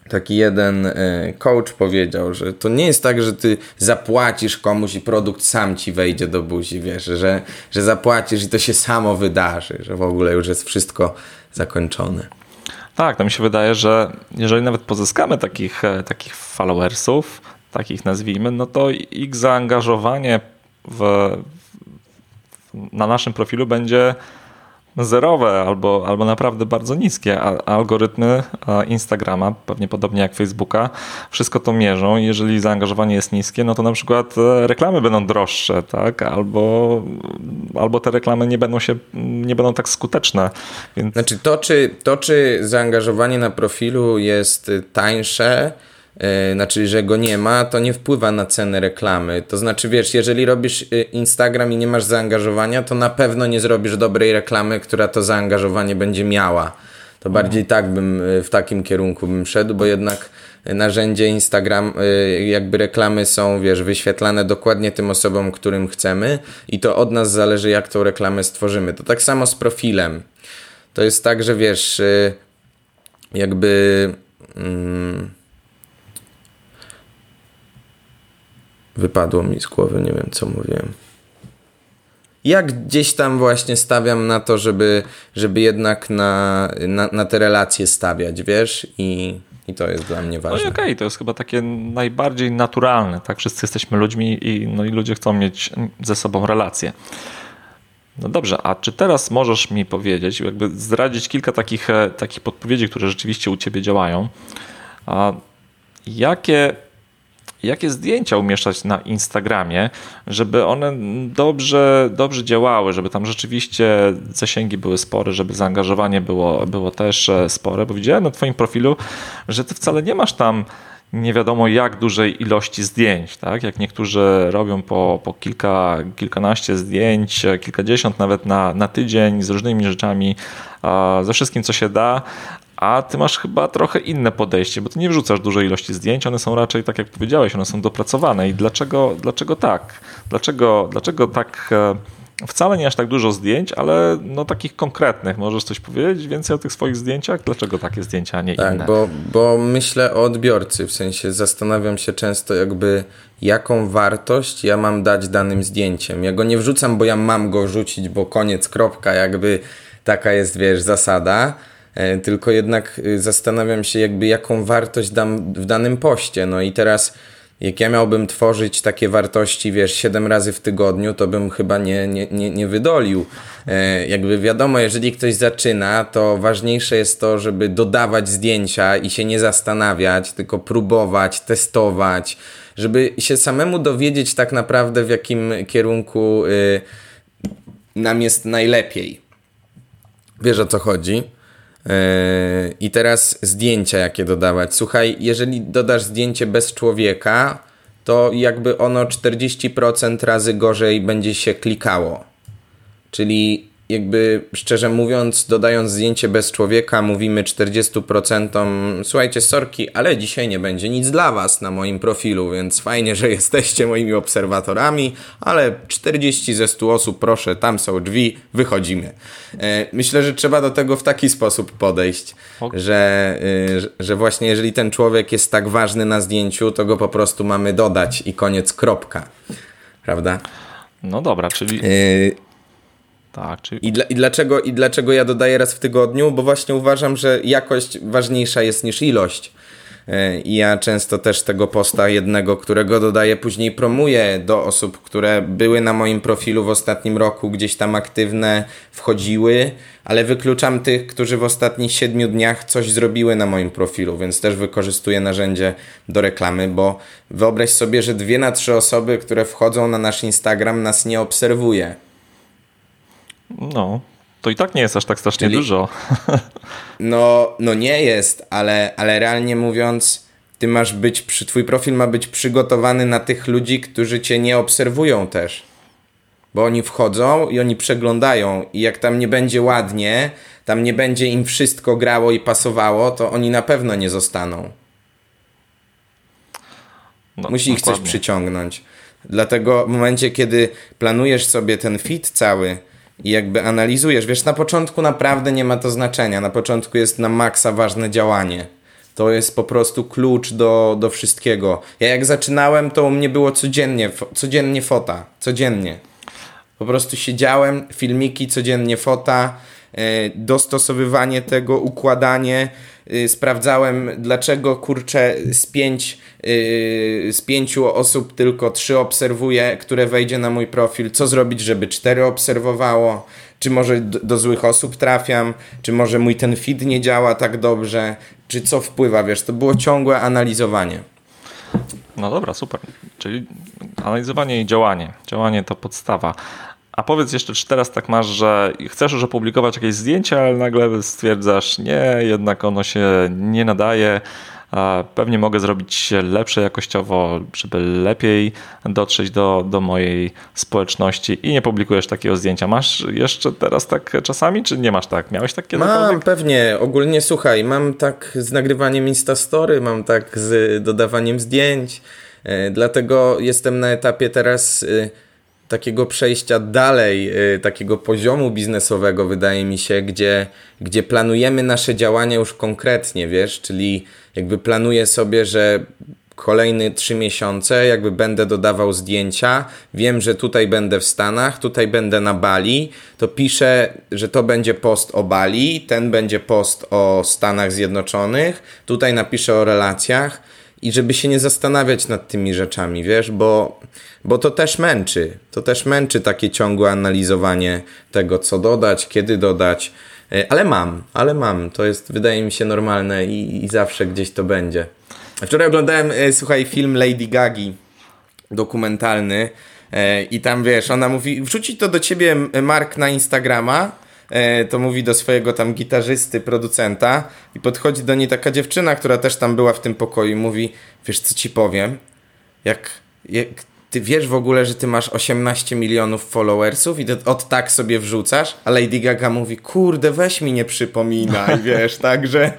taki jeden e, coach powiedział, że to nie jest tak, że ty zapłacisz komuś i produkt sam ci wejdzie do buzi, wiesz, że, że zapłacisz i to się samo wydarzy, że w ogóle już jest wszystko zakończone. Tak, to mi się wydaje, że jeżeli nawet pozyskamy takich, e, takich followersów, takich nazwijmy, no to ich zaangażowanie w, na naszym profilu będzie zerowe albo, albo naprawdę bardzo niskie. Algorytmy Instagrama, pewnie podobnie jak Facebooka, wszystko to mierzą. Jeżeli zaangażowanie jest niskie, no to na przykład e, reklamy będą droższe, tak? Albo, albo te reklamy nie będą się, nie będą tak skuteczne. Więc... Znaczy to czy, to, czy zaangażowanie na profilu jest tańsze, znaczy, że go nie ma, to nie wpływa na cenę reklamy. To znaczy, wiesz, jeżeli robisz e, Instagram i nie masz zaangażowania, to na pewno nie zrobisz dobrej reklamy, która to zaangażowanie będzie miała. To bardziej tak bym e, w takim kierunku bym szedł, bo jednak narzędzie Instagram, jakby reklamy są, wiesz, wyświetlane dokładnie tym osobom, którym chcemy i to od nas zależy, jak tą reklamę stworzymy. To tak samo z profilem. To jest tak, że wiesz, jakby. Mm, Wypadło mi z głowy, nie wiem co mówiłem. Jak gdzieś tam właśnie stawiam na to, żeby, żeby jednak na, na, na te relacje stawiać, wiesz? I, i to jest dla mnie ważne. No okej, okay, to jest chyba takie najbardziej naturalne, tak? Wszyscy jesteśmy ludźmi i, no i ludzie chcą mieć ze sobą relacje. No dobrze, a czy teraz możesz mi powiedzieć, jakby zdradzić kilka takich, e, takich podpowiedzi, które rzeczywiście u Ciebie działają? A jakie jakie zdjęcia umieszczać na Instagramie, żeby one dobrze, dobrze działały, żeby tam rzeczywiście zasięgi były spore, żeby zaangażowanie było, było też e, spore, bo widziałem na Twoim profilu, że Ty wcale nie masz tam nie wiadomo jak dużej ilości zdjęć, tak? Jak niektórzy robią po, po kilka, kilkanaście zdjęć, kilkadziesiąt nawet na, na tydzień z różnymi rzeczami, ze wszystkim co się da, a ty masz chyba trochę inne podejście, bo ty nie wrzucasz dużej ilości zdjęć, one są raczej, tak jak powiedziałeś, one są dopracowane. I dlaczego, dlaczego tak? Dlaczego, dlaczego tak e, wcale nie aż tak dużo zdjęć, ale no takich konkretnych. Możesz coś powiedzieć więcej o tych swoich zdjęciach? Dlaczego takie zdjęcia, a nie tak, inne? Bo, bo myślę o odbiorcy, w sensie zastanawiam się często jakby jaką wartość ja mam dać danym zdjęciem. Ja go nie wrzucam, bo ja mam go rzucić, bo koniec, kropka, jakby taka jest, wiesz, zasada tylko jednak y, zastanawiam się jakby jaką wartość dam w danym poście. No i teraz jak ja miałbym tworzyć takie wartości, wiesz, 7 razy w tygodniu, to bym chyba nie, nie, nie, nie wydolił. E, jakby wiadomo, jeżeli ktoś zaczyna, to ważniejsze jest to, żeby dodawać zdjęcia i się nie zastanawiać, tylko próbować, testować, żeby się samemu dowiedzieć tak naprawdę w jakim kierunku y, nam jest najlepiej. Wiesz o co chodzi? Yy, I teraz zdjęcia jakie dodawać. Słuchaj, jeżeli dodasz zdjęcie bez człowieka, to jakby ono 40% razy gorzej będzie się klikało. Czyli jakby szczerze mówiąc, dodając zdjęcie bez człowieka, mówimy 40%, słuchajcie, sorki, ale dzisiaj nie będzie nic dla Was na moim profilu, więc fajnie, że jesteście moimi obserwatorami, ale 40 ze 100 osób, proszę, tam są drzwi, wychodzimy. E, myślę, że trzeba do tego w taki sposób podejść, okay. że, e, że właśnie jeżeli ten człowiek jest tak ważny na zdjęciu, to go po prostu mamy dodać i koniec, kropka. Prawda? No dobra, czyli... Y tak, czyli... I, dla, i, dlaczego, I dlaczego ja dodaję raz w tygodniu? Bo właśnie uważam, że jakość ważniejsza jest niż ilość. E, I ja często też tego posta jednego, którego dodaję, później promuję do osób, które były na moim profilu w ostatnim roku, gdzieś tam aktywne, wchodziły, ale wykluczam tych, którzy w ostatnich siedmiu dniach coś zrobiły na moim profilu, więc też wykorzystuję narzędzie do reklamy, bo wyobraź sobie, że dwie na trzy osoby, które wchodzą na nasz Instagram, nas nie obserwuje no, to i tak nie jest aż tak strasznie Czyli, dużo. [laughs] No, no nie jest, ale, ale realnie mówiąc, ty masz być, przy, twój profil ma być przygotowany na tych ludzi, którzy cię nie obserwują też. Bo oni wchodzą i oni przeglądają i jak tam nie będzie ładnie, tam nie będzie im wszystko grało i pasowało, to oni na pewno nie zostaną. No, Musi ich coś przyciągnąć. Dlatego w momencie, kiedy planujesz sobie ten fit cały, i jakby analizujesz. Wiesz, na początku naprawdę nie ma to znaczenia. Na początku jest na maksa ważne działanie. To jest po prostu klucz do, do wszystkiego. Ja jak zaczynałem, to u mnie było codziennie, codziennie fota, codziennie. Po prostu siedziałem, filmiki, codziennie fota, e, dostosowywanie tego, układanie. E, sprawdzałem, dlaczego kurczę z, pięć, e, z pięciu osób tylko trzy obserwuję, które wejdzie na mój profil. Co zrobić, żeby cztery obserwowało? Czy może do, do złych osób trafiam? Czy może mój ten feed nie działa tak dobrze? Czy co wpływa? Wiesz, to było ciągłe analizowanie. No dobra, super. Czyli analizowanie i działanie. Działanie to podstawa. A powiedz jeszcze, czy teraz tak masz, że chcesz już opublikować jakieś zdjęcia, ale nagle stwierdzasz, nie, jednak ono się nie nadaje, pewnie mogę zrobić lepsze jakościowo, żeby lepiej dotrzeć do, do mojej społeczności i nie publikujesz takiego zdjęcia. Masz jeszcze teraz tak czasami, czy nie masz tak? Miałeś tak kiedykolwiek? Mam, pewnie. Ogólnie słuchaj, mam tak z nagrywaniem Instastory, mam tak z dodawaniem zdjęć, e, dlatego jestem na etapie teraz e, takiego przejścia dalej, y, takiego poziomu biznesowego, wydaje mi się, gdzie, gdzie planujemy nasze działania już konkretnie, wiesz, czyli jakby planuję sobie, że kolejne trzy miesiące jakby będę dodawał zdjęcia, wiem, że tutaj będę w Stanach, tutaj będę na Bali, to piszę, że to będzie post o Bali, ten będzie post o Stanach Zjednoczonych, tutaj napiszę o relacjach, i żeby się nie zastanawiać nad tymi rzeczami, wiesz, bo, bo to też męczy. To też męczy takie ciągłe analizowanie tego, co dodać, kiedy dodać. E, ale mam, ale mam. To jest, wydaje mi się, normalne i, i zawsze gdzieś to będzie. Wczoraj oglądałem, e, słuchaj, film Lady Gagi, dokumentalny. E, I tam wiesz, ona mówi, wrzucić to do ciebie Mark na Instagrama, to mówi do swojego tam gitarzysty, producenta i podchodzi do niej taka dziewczyna, która też tam była w tym pokoju i mówi, wiesz co ci powiem, jak, jak ty wiesz w ogóle, że ty masz 18 milionów followersów i od tak sobie wrzucasz, a Lady Gaga mówi, kurde, weź mi nie przypominaj, [laughs] wiesz, także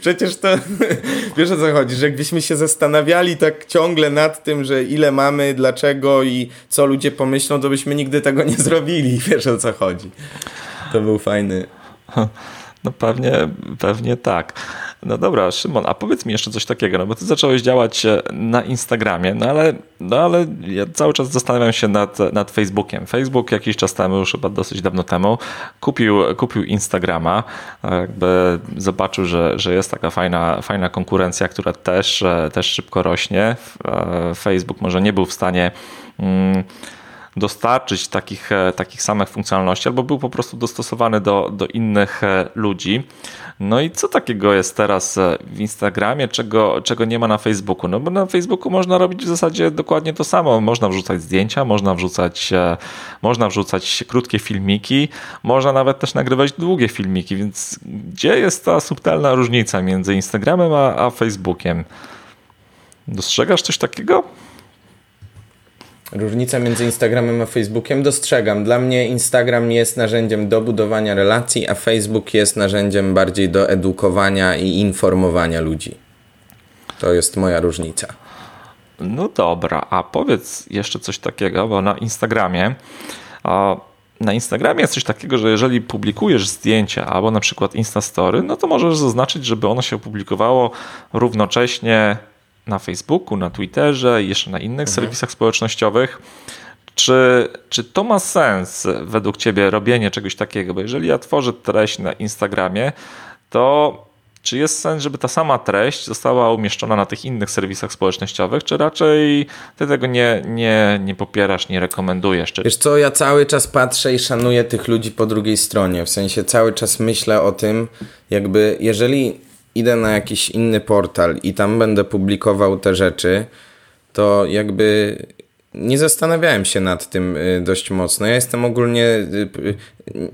przecież to, [laughs] wiesz o co chodzi, że gdybyśmy się zastanawiali tak ciągle nad tym, że ile mamy, dlaczego i co ludzie pomyślą, to byśmy nigdy tego nie zrobili, [laughs] wiesz o co chodzi. To był fajny. No pewnie, pewnie tak. No dobra, Szymon, a powiedz mi jeszcze coś takiego, no bo ty zacząłeś działać e, na Instagramie, no ale, no ale ja cały czas zastanawiam się nad, nad Facebookiem. Facebook jakiś czas temu, już chyba dosyć dawno temu, kupił, kupił Instagrama, jakby zobaczył, że, że jest taka fajna, fajna konkurencja, która też, e, też szybko rośnie. E, Facebook może nie był w stanie... Mm, dostarczyć takich, e, takich samych funkcjonalności, albo był po prostu dostosowany do, do innych e, ludzi. No i co takiego jest teraz e, w Instagramie, czego, czego nie ma na Facebooku? No bo na Facebooku można robić w zasadzie dokładnie to samo. Można wrzucać zdjęcia, można wrzucać, można wrzucać krótkie filmiki, można nawet też nagrywać długie filmiki, więc gdzie jest ta subtelna różnica między Instagramem a, a Facebookiem? Dostrzegasz coś takiego? Różnica między Instagramem a Facebookiem dostrzegam. Dla mnie Instagram jest narzędziem do budowania relacji, a Facebook jest narzędziem bardziej do edukowania i informowania ludzi. To jest moja różnica. No dobra, a powiedz jeszcze coś takiego, bo na Instagramie. Na Instagramie jest coś takiego, że jeżeli publikujesz zdjęcia albo na przykład Instastory, no to możesz zaznaczyć, żeby ono się opublikowało równocześnie na Facebooku, na Twitterze jeszcze na innych mhm. serwisach społecznościowych. Czy, czy to ma sens według Ciebie robienie czegoś takiego? Bo jeżeli ja tworzę treść na Instagramie, to czy jest sens, żeby ta sama treść została umieszczona na tych innych serwisach społecznościowych, czy raczej ty tego nie, nie, nie popierasz, nie rekomendujesz? Czy... Wiesz co, ja cały czas patrzę i szanuję tych ludzi po drugiej stronie, w sensie cały czas myślę o tym, jakby jeżeli idę na jakiś inny portal i tam będę publikował te rzeczy, to jakby nie zastanawiałem się nad tym y, dość mocno. Ja jestem ogólnie. Y,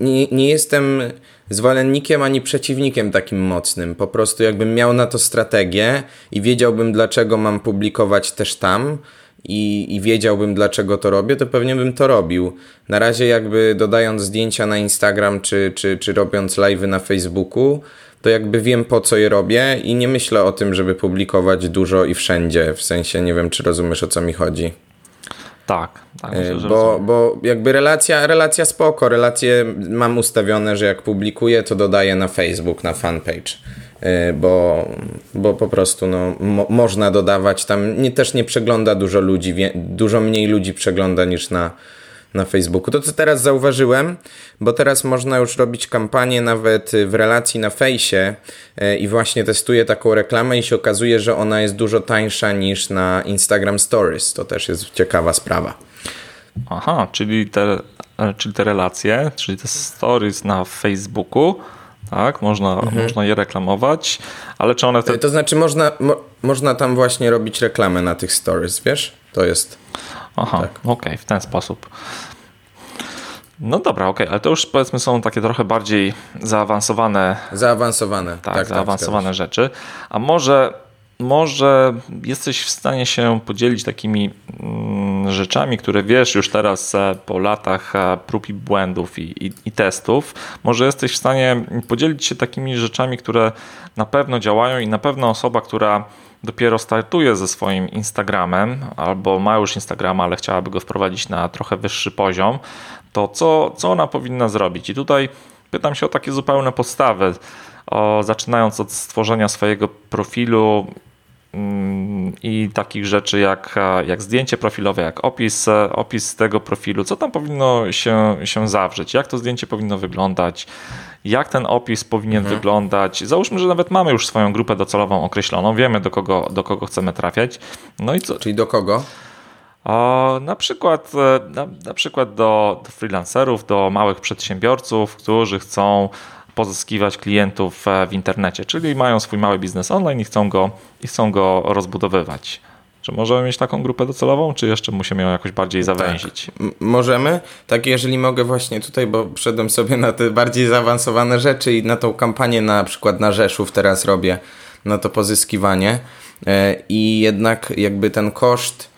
nie, nie jestem zwolennikiem ani przeciwnikiem takim mocnym. Po prostu, jakbym miał na to strategię i wiedziałbym, dlaczego mam publikować też tam. I, I wiedziałbym, dlaczego to robię, to pewnie bym to robił. Na razie, jakby dodając zdjęcia na Instagram czy, czy, czy robiąc live na Facebooku, to jakby wiem po co je robię i nie myślę o tym, żeby publikować dużo i wszędzie. W sensie nie wiem, czy rozumiesz o co mi chodzi. Tak, tak myślę, że bo, bo jakby relacja, relacja spoko, relacje mam ustawione, że jak publikuję, to dodaję na Facebook, na fanpage. Bo, bo po prostu no, mo można dodawać tam, nie, też nie przegląda dużo ludzi, dużo mniej ludzi przegląda niż na, na Facebooku. To co teraz zauważyłem, bo teraz można już robić kampanię nawet w relacji na fejsie e, i właśnie testuję taką reklamę i się okazuje, że ona jest dużo tańsza niż na Instagram Stories. To też jest ciekawa sprawa. Aha, czyli te, e, czyli te relacje, czyli te stories na Facebooku, tak, można, mhm. można je reklamować, ale czy one... Te... To znaczy można, mo, można tam właśnie robić reklamę na tych stories, wiesz? To jest... Aha, tak. okej, okay, w ten sposób. No dobra, okej, okay, ale to już powiedzmy są takie trochę bardziej zaawansowane. Zaawansowane, tak. tak zaawansowane tak, rzeczy. A może, może jesteś w stanie się podzielić takimi mm, rzeczami, które wiesz już teraz e, po latach e, prób i błędów i, i, i testów. Może jesteś w stanie podzielić się takimi rzeczami, które na pewno działają i na pewno osoba, która dopiero startuje ze swoim Instagramem albo ma już Instagrama, ale chciałaby go wprowadzić na trochę wyższy poziom, to co, co ona powinna zrobić? I tutaj pytam się o takie zupełne podstawy. O, zaczynając od stworzenia swojego profilu, Mm, i takich rzeczy jak, jak zdjęcie profilowe, jak opis, opis tego profilu, co tam powinno się, się zawrzeć, jak to zdjęcie powinno wyglądać, jak ten opis powinien mhm. wyglądać. Załóżmy, że nawet mamy już swoją grupę docelową określoną, wiemy do kogo, do kogo chcemy trafiać. No i co? Czyli do kogo? O, na przykład, e, na, na przykład do, do freelancerów, do małych przedsiębiorców, którzy chcą pozyskiwać klientów e, w internecie, czyli mają swój mały biznes online i chcą go, i chcą go rozbudowywać. Czy możemy mieć taką grupę docelową, czy jeszcze musimy ją jakoś bardziej zawęzić? Tak, możemy. Tak, jeżeli mogę właśnie tutaj, bo wszedłem sobie na te bardziej zaawansowane rzeczy i na tą kampanię na przykład na Rzeszów teraz robię, na to pozyskiwanie e, i jednak jakby ten koszt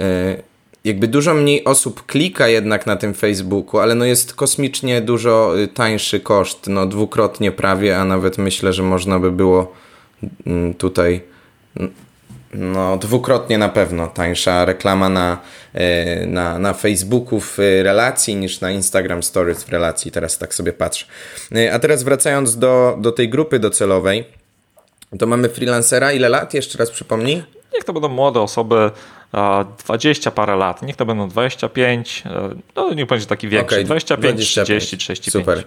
e, jakby dużo mniej osób klika jednak na tym Facebooku, ale no jest kosmicznie dużo y, tańszy koszt, no dwukrotnie prawie, a nawet myślę, że można by było mm, tutaj no dwukrotnie na pewno tańsza reklama na, y, na, na Facebooku w relacji niż na Instagram Stories w relacji, teraz tak sobie patrzę. Y, a teraz wracając do, do tej grupy docelowej, to mamy freelancera, ile lat? Jeszcze raz przypomnij. Niech to będą młode osoby, 20 parę lat, niech to będą 25, e, no niech będzie taki większy, okay, 25, 25, 30, 35. Super.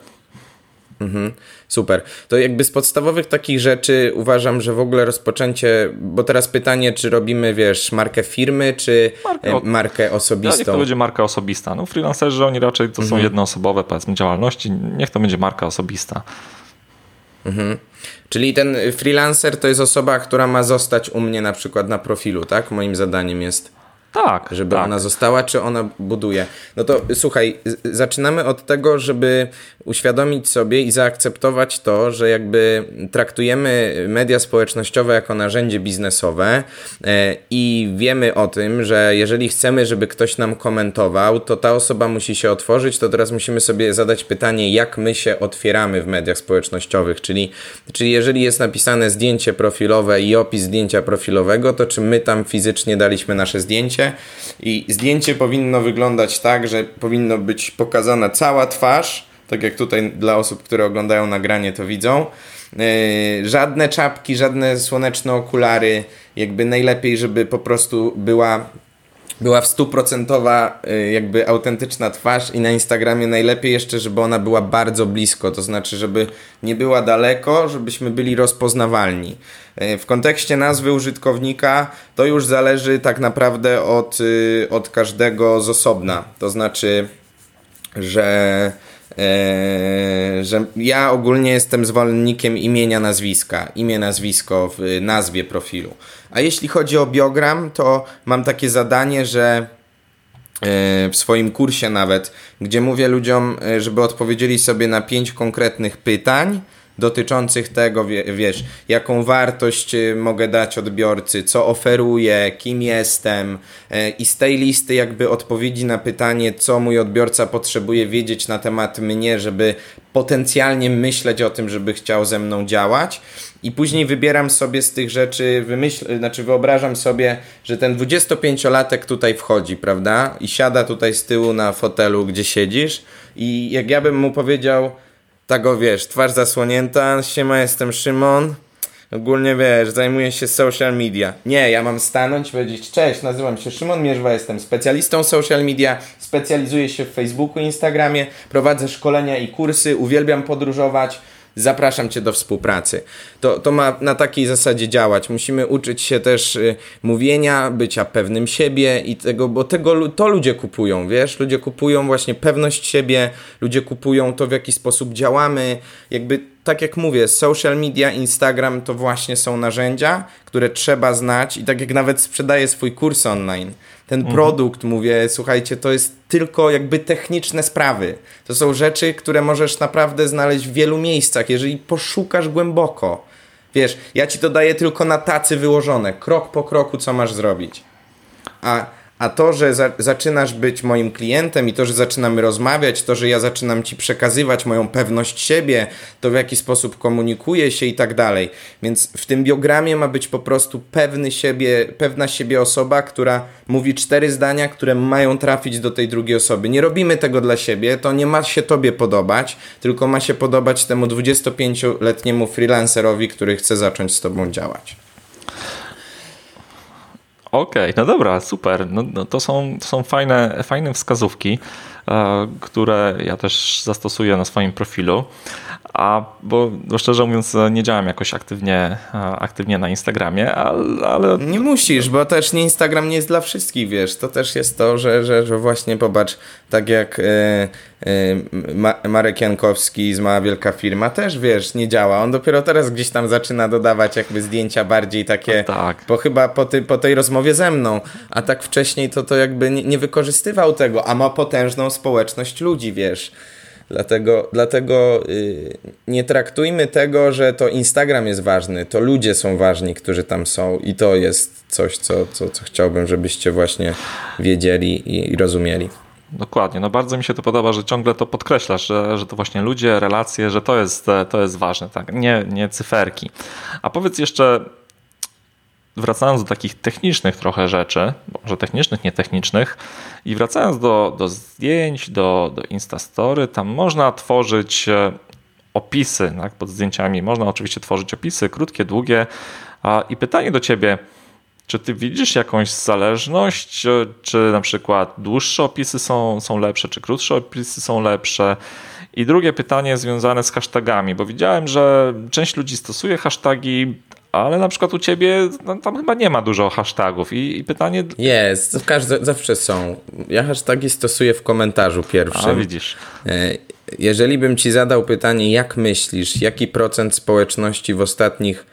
Mhm, super. To jakby z podstawowych takich rzeczy uważam, że w ogóle rozpoczęcie, bo teraz pytanie, czy robimy, wiesz, markę firmy, czy markę, o... markę osobistą? Niech to będzie marka osobista. No freelancerzy, oni raczej to mhm. są jednoosobowe, powiedzmy, działalności, niech to będzie marka osobista. Mhm. Czyli ten freelancer to jest osoba, która ma zostać u mnie na przykład na profilu, tak? Moim zadaniem jest. Tak. Żeby tak. ona została, czy ona buduje. No to słuchaj, zaczynamy od tego, żeby uświadomić sobie i zaakceptować to, że jakby traktujemy media społecznościowe jako narzędzie biznesowe e, i wiemy o tym, że jeżeli chcemy, żeby ktoś nam komentował, to ta osoba musi się otworzyć, to teraz musimy sobie zadać pytanie, jak my się otwieramy w mediach społecznościowych, czyli, czyli jeżeli jest napisane zdjęcie profilowe i opis zdjęcia profilowego, to czy my tam fizycznie daliśmy nasze zdjęcie i zdjęcie powinno wyglądać tak, że powinno być pokazana cała twarz, tak jak tutaj dla osób, które oglądają nagranie to widzą. Yy, żadne czapki, żadne słoneczne okulary, jakby najlepiej, żeby po prostu była była w stuprocentowa yy, jakby autentyczna twarz i na Instagramie najlepiej jeszcze, żeby ona była bardzo blisko, to znaczy, żeby nie była daleko, żebyśmy byli rozpoznawalni. Yy, w kontekście nazwy użytkownika to już zależy tak naprawdę od, od każdego z osobna, to znaczy, że że ja ogólnie jestem zwolennikiem imienia, nazwiska, imię, nazwisko w nazwie profilu. A jeśli chodzi o biogram, to mam takie zadanie, że e, w swoim kursie nawet, gdzie mówię ludziom, e, żeby odpowiedzieli sobie na pięć konkretnych pytań, dotyczących tego, wiesz, jaką wartość y, mogę dać odbiorcy, co oferuję, kim jestem e, i z tej listy jakby odpowiedzi na pytanie, co mój odbiorca potrzebuje wiedzieć na temat mnie, żeby potencjalnie myśleć o tym, żeby chciał ze mną działać. i później wybieram sobie z tych rzeczy, wymyśl, znaczy wyobrażam sobie, że ten 25-latek tutaj wchodzi, prawda? I siada tutaj z tyłu na fotelu, gdzie siedzisz i jak ja bym mu powiedział, tak o wiesz, twarz zasłonięta, siema, jestem Szymon, ogólnie wiesz, zajmuję się social media. Nie, ja mam stanąć powiedzieć, cześć, nazywam się Szymon Mierzwa, jestem specjalistą social media, specjalizuję się w Facebooku, Instagramie, prowadzę szkolenia i kursy, uwielbiam podróżować, zapraszam Cię do współpracy. To, to ma na takiej zasadzie działać. Musimy uczyć się też y, mówienia, bycia pewnym siebie i tego, bo tego to ludzie kupują, wiesz? Ludzie kupują właśnie pewność siebie, ludzie kupują to, w jaki sposób działamy. Jakby, tak jak mówię, social media, Instagram to właśnie są narzędzia, które trzeba znać i tak jak nawet sprzedaję swój kurs online, ten mhm. produkt, mówię, słuchajcie, to jest tylko jakby techniczne sprawy. To są rzeczy, które możesz naprawdę znaleźć w wielu miejscach, jeżeli poszukasz głęboko. Wiesz, ja ci to daję tylko na tacy wyłożone, krok po kroku, co masz zrobić. A a to, że za zaczynasz być moim klientem i to, że zaczynamy rozmawiać, to, że ja zaczynam ci przekazywać moją pewność siebie, to w jaki sposób komunikuję się i tak dalej. Więc w tym biogramie ma być po prostu pewny siebie, pewna siebie osoba, która mówi cztery zdania, które mają trafić do tej drugiej osoby. Nie robimy tego dla siebie, to nie ma się tobie podobać, tylko ma się podobać temu 25-letniemu freelancerowi, który chce zacząć z tobą działać. Okej, okay, no dobra, super. No, no to są, to są fajne, fajne wskazówki, e, które ja też zastosuję na swoim profilu. A bo no szczerze mówiąc, nie działam jakoś aktywnie, aktywnie na Instagramie, ale, ale. Nie musisz, bo też nie Instagram nie jest dla wszystkich, wiesz. To też jest to, że, że, że właśnie popatrz, tak jak e, e, Marek Jankowski z Mała Wielka Firma też, wiesz, nie działa. On dopiero teraz gdzieś tam zaczyna dodawać jakby zdjęcia bardziej takie, no tak. bo chyba po, ty, po tej rozmowie ze mną, a tak wcześniej to to jakby nie, nie wykorzystywał tego, a ma potężną społeczność ludzi, wiesz. Dlatego, dlatego yy, nie traktujmy tego, że to Instagram jest ważny, to ludzie są ważni, którzy tam są i to jest coś, co, co, co chciałbym, żebyście właśnie wiedzieli i, i rozumieli. Dokładnie, no bardzo mi się to podoba, że ciągle to podkreślasz, że, że to właśnie ludzie, relacje, że to jest, to jest ważne, tak? nie, nie cyferki. A powiedz jeszcze, wracając do takich technicznych trochę rzeczy, może technicznych, nietechnicznych, i wracając do, do zdjęć, do, do Instastory, tam można tworzyć e, opisy tak, pod zdjęciami. Można oczywiście tworzyć opisy, krótkie, długie. I pytanie do ciebie, czy ty widzisz jakąś zależność, e, czy na przykład dłuższe opisy są, są lepsze, czy krótsze opisy są lepsze? I drugie pytanie związane z hashtagami, bo widziałem, że część ludzi stosuje hashtagi ale na przykład u ciebie no, tam chyba nie ma dużo hashtagów i, i pytanie... Jest, zawsze są. Ja hashtagi stosuję w komentarzu pierwszym. A, widzisz. E, jeżeli bym ci zadał pytanie, jak myślisz, jaki procent społeczności w ostatnich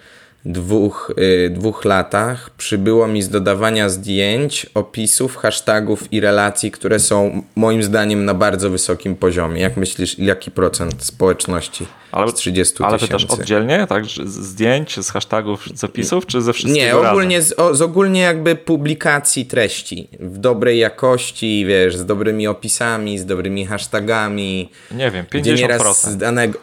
dwóch, y, dwóch latach przybyło mi z dodawania zdjęć, opisów, hashtagów i relacji, które są moim zdaniem na bardzo wysokim poziomie. Jak myślisz, jaki procent społeczności ale, z 30 tysięcy? Ale też oddzielnie, tak? Zdjęć, z hashtagów, z opisów, czy ze wszystkiego Nie, ogólnie z, o, z, ogólnie jakby publikacji treści w dobrej jakości, wiesz, z dobrymi opisami, z dobrymi hashtagami. Nie wiem, 50%. Gdzie nieraz z danego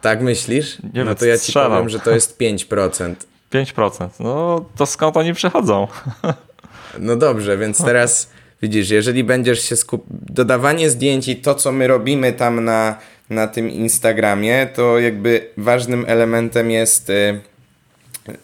tak myślisz? Nie no to ja ci strzelam. powiem, że to jest 5%. 5%. No to skąd oni przychodzą? [laughs] No dobrze, więc teraz widzisz, jeżeli będziesz się skup... Dodawanie zdjęć i to, co my robimy tam na, na tym Instagramie, to jakby ważnym elementem jest y,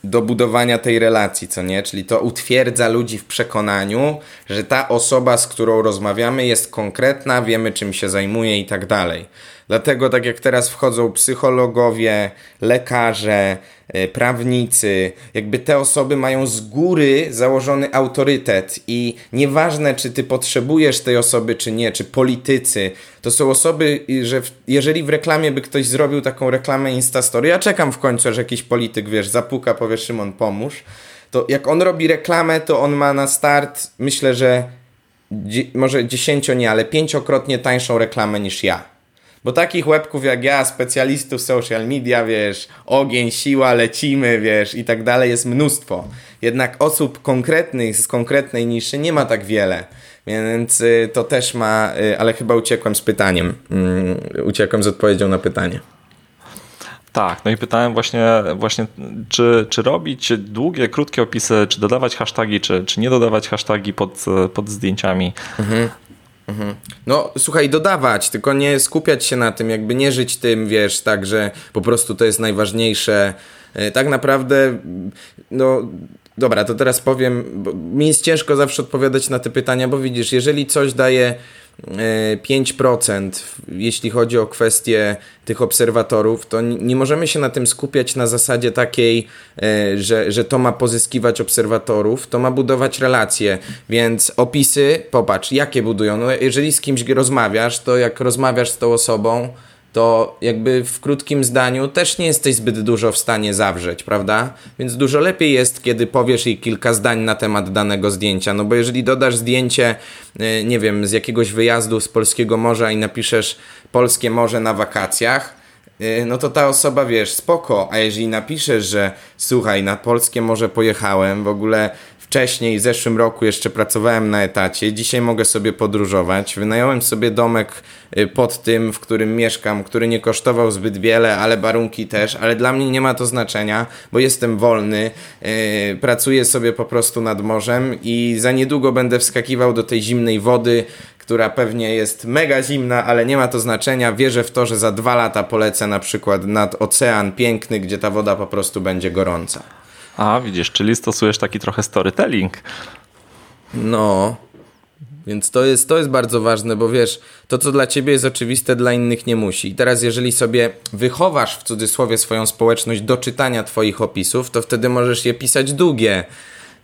do budowania tej relacji, co nie? Czyli to utwierdza ludzi w przekonaniu, że ta osoba, z którą rozmawiamy, jest konkretna, wiemy czym się zajmuje i tak dalej. Dlatego tak jak teraz wchodzą psychologowie, lekarze, e, prawnicy, jakby te osoby mają z góry założony autorytet i nieważne czy ty potrzebujesz tej osoby czy nie, czy politycy, to są osoby, że jeżeli w reklamie by ktoś zrobił taką reklamę Instastory, ja czekam w końcu, że jakiś polityk, wiesz, zapuka, powie Szymon pomóż, to jak on robi reklamę, to on ma na start, myślę, że może dziesięcio nie, ale pięciokrotnie tańszą reklamę niż ja. Bo takich łebków jak ja, specjalistów social media, wiesz, ogień, siła, lecimy, wiesz, i tak dalej jest mnóstwo. Jednak osób konkretnych z konkretnej niszy nie ma tak wiele. Więc y, to też ma, y, ale chyba uciekłem z pytaniem. Mm, uciekłem z odpowiedzią na pytanie. Tak, no i pytałem właśnie, właśnie czy, czy robić długie, krótkie opisy, czy dodawać hasztagi, czy, czy nie dodawać hasztagi pod, pod zdjęciami. Mhm. Mhm. No, słuchaj, dodawać, tylko nie skupiać się na tym, jakby nie żyć tym, wiesz, tak, że po prostu to jest najważniejsze. E, tak naprawdę, no, dobra, to teraz powiem, mi jest ciężko zawsze odpowiadać na te pytania, bo widzisz, jeżeli coś daje 5%, jeśli chodzi o kwestię tych obserwatorów, to nie możemy się na tym skupiać na zasadzie takiej, e, że, że to ma pozyskiwać obserwatorów, to ma budować relacje. Więc opisy, popatrz, jakie budują. No, jeżeli z kimś rozmawiasz, to jak rozmawiasz z tą osobą, to jakby w krótkim zdaniu też nie jesteś zbyt dużo w stanie zawrzeć, prawda? Więc dużo lepiej jest, kiedy powiesz jej kilka zdań na temat danego zdjęcia. No bo jeżeli dodasz zdjęcie, y, nie wiem, z jakiegoś wyjazdu z polskiego morza i napiszesz polskie morze na wakacjach, y, no to ta osoba, wiesz, spoko, a jeżeli napiszesz, że słuchaj, na polskie morze pojechałem, w ogóle wcześniej, w zeszłym roku jeszcze pracowałem na etacie, dzisiaj mogę sobie podróżować. Wynająłem sobie domek y, pod tym, w którym mieszkam, który nie kosztował zbyt wiele, ale warunki też, ale dla mnie nie ma to znaczenia, bo jestem wolny, yy, pracuję sobie po prostu nad morzem i za niedługo będę wskakiwał do tej zimnej wody, która pewnie jest mega zimna, ale nie ma to znaczenia. Wierzę w to, że za dwa lata polecę na przykład nad ocean piękny, gdzie ta woda po prostu będzie gorąca. A, widzisz, czyli stosujesz taki trochę storytelling. No, więc to jest, to jest bardzo ważne, bo wiesz, to co dla ciebie jest oczywiste, dla innych nie musi. I teraz, jeżeli sobie wychowasz w cudzysłowie swoją społeczność do czytania twoich opisów, to wtedy możesz je pisać długie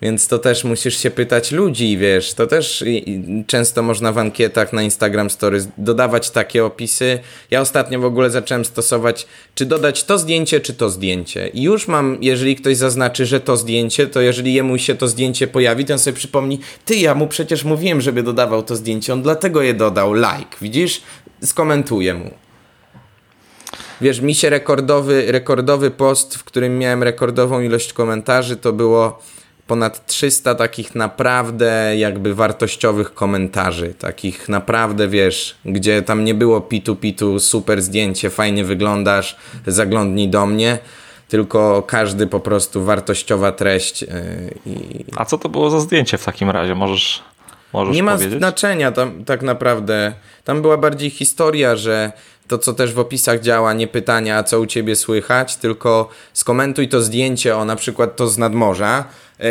więc to też musisz się pytać ludzi, wiesz, to też często można w ankietach na Instagram Stories dodawać takie opisy. Ja ostatnio w ogóle zacząłem stosować, czy dodać to zdjęcie, czy to zdjęcie. I już mam, jeżeli ktoś zaznaczy, że to zdjęcie, to jeżeli jemu się to zdjęcie pojawi, to on sobie przypomni, ty, ja mu przecież mówiłem, żeby dodawał to zdjęcie, on dlatego je dodał, like, widzisz? Skomentuję mu. Wiesz, mi się rekordowy, rekordowy post, w którym miałem rekordową ilość komentarzy, to było ponad 300 takich naprawdę jakby wartościowych komentarzy, takich naprawdę, wiesz, gdzie tam nie było pitu pitu, super zdjęcie, fajnie wyglądasz, zaglądnij do mnie, tylko każdy po prostu wartościowa treść. Yy, i... A co to było za zdjęcie w takim razie? Możesz Możesz nie ma powiedzieć? znaczenia tam tak naprawdę. Tam była bardziej historia, że to, co też w opisach działa, nie pytania, co u ciebie słychać, tylko skomentuj to zdjęcie, o na przykład to z nadmorza,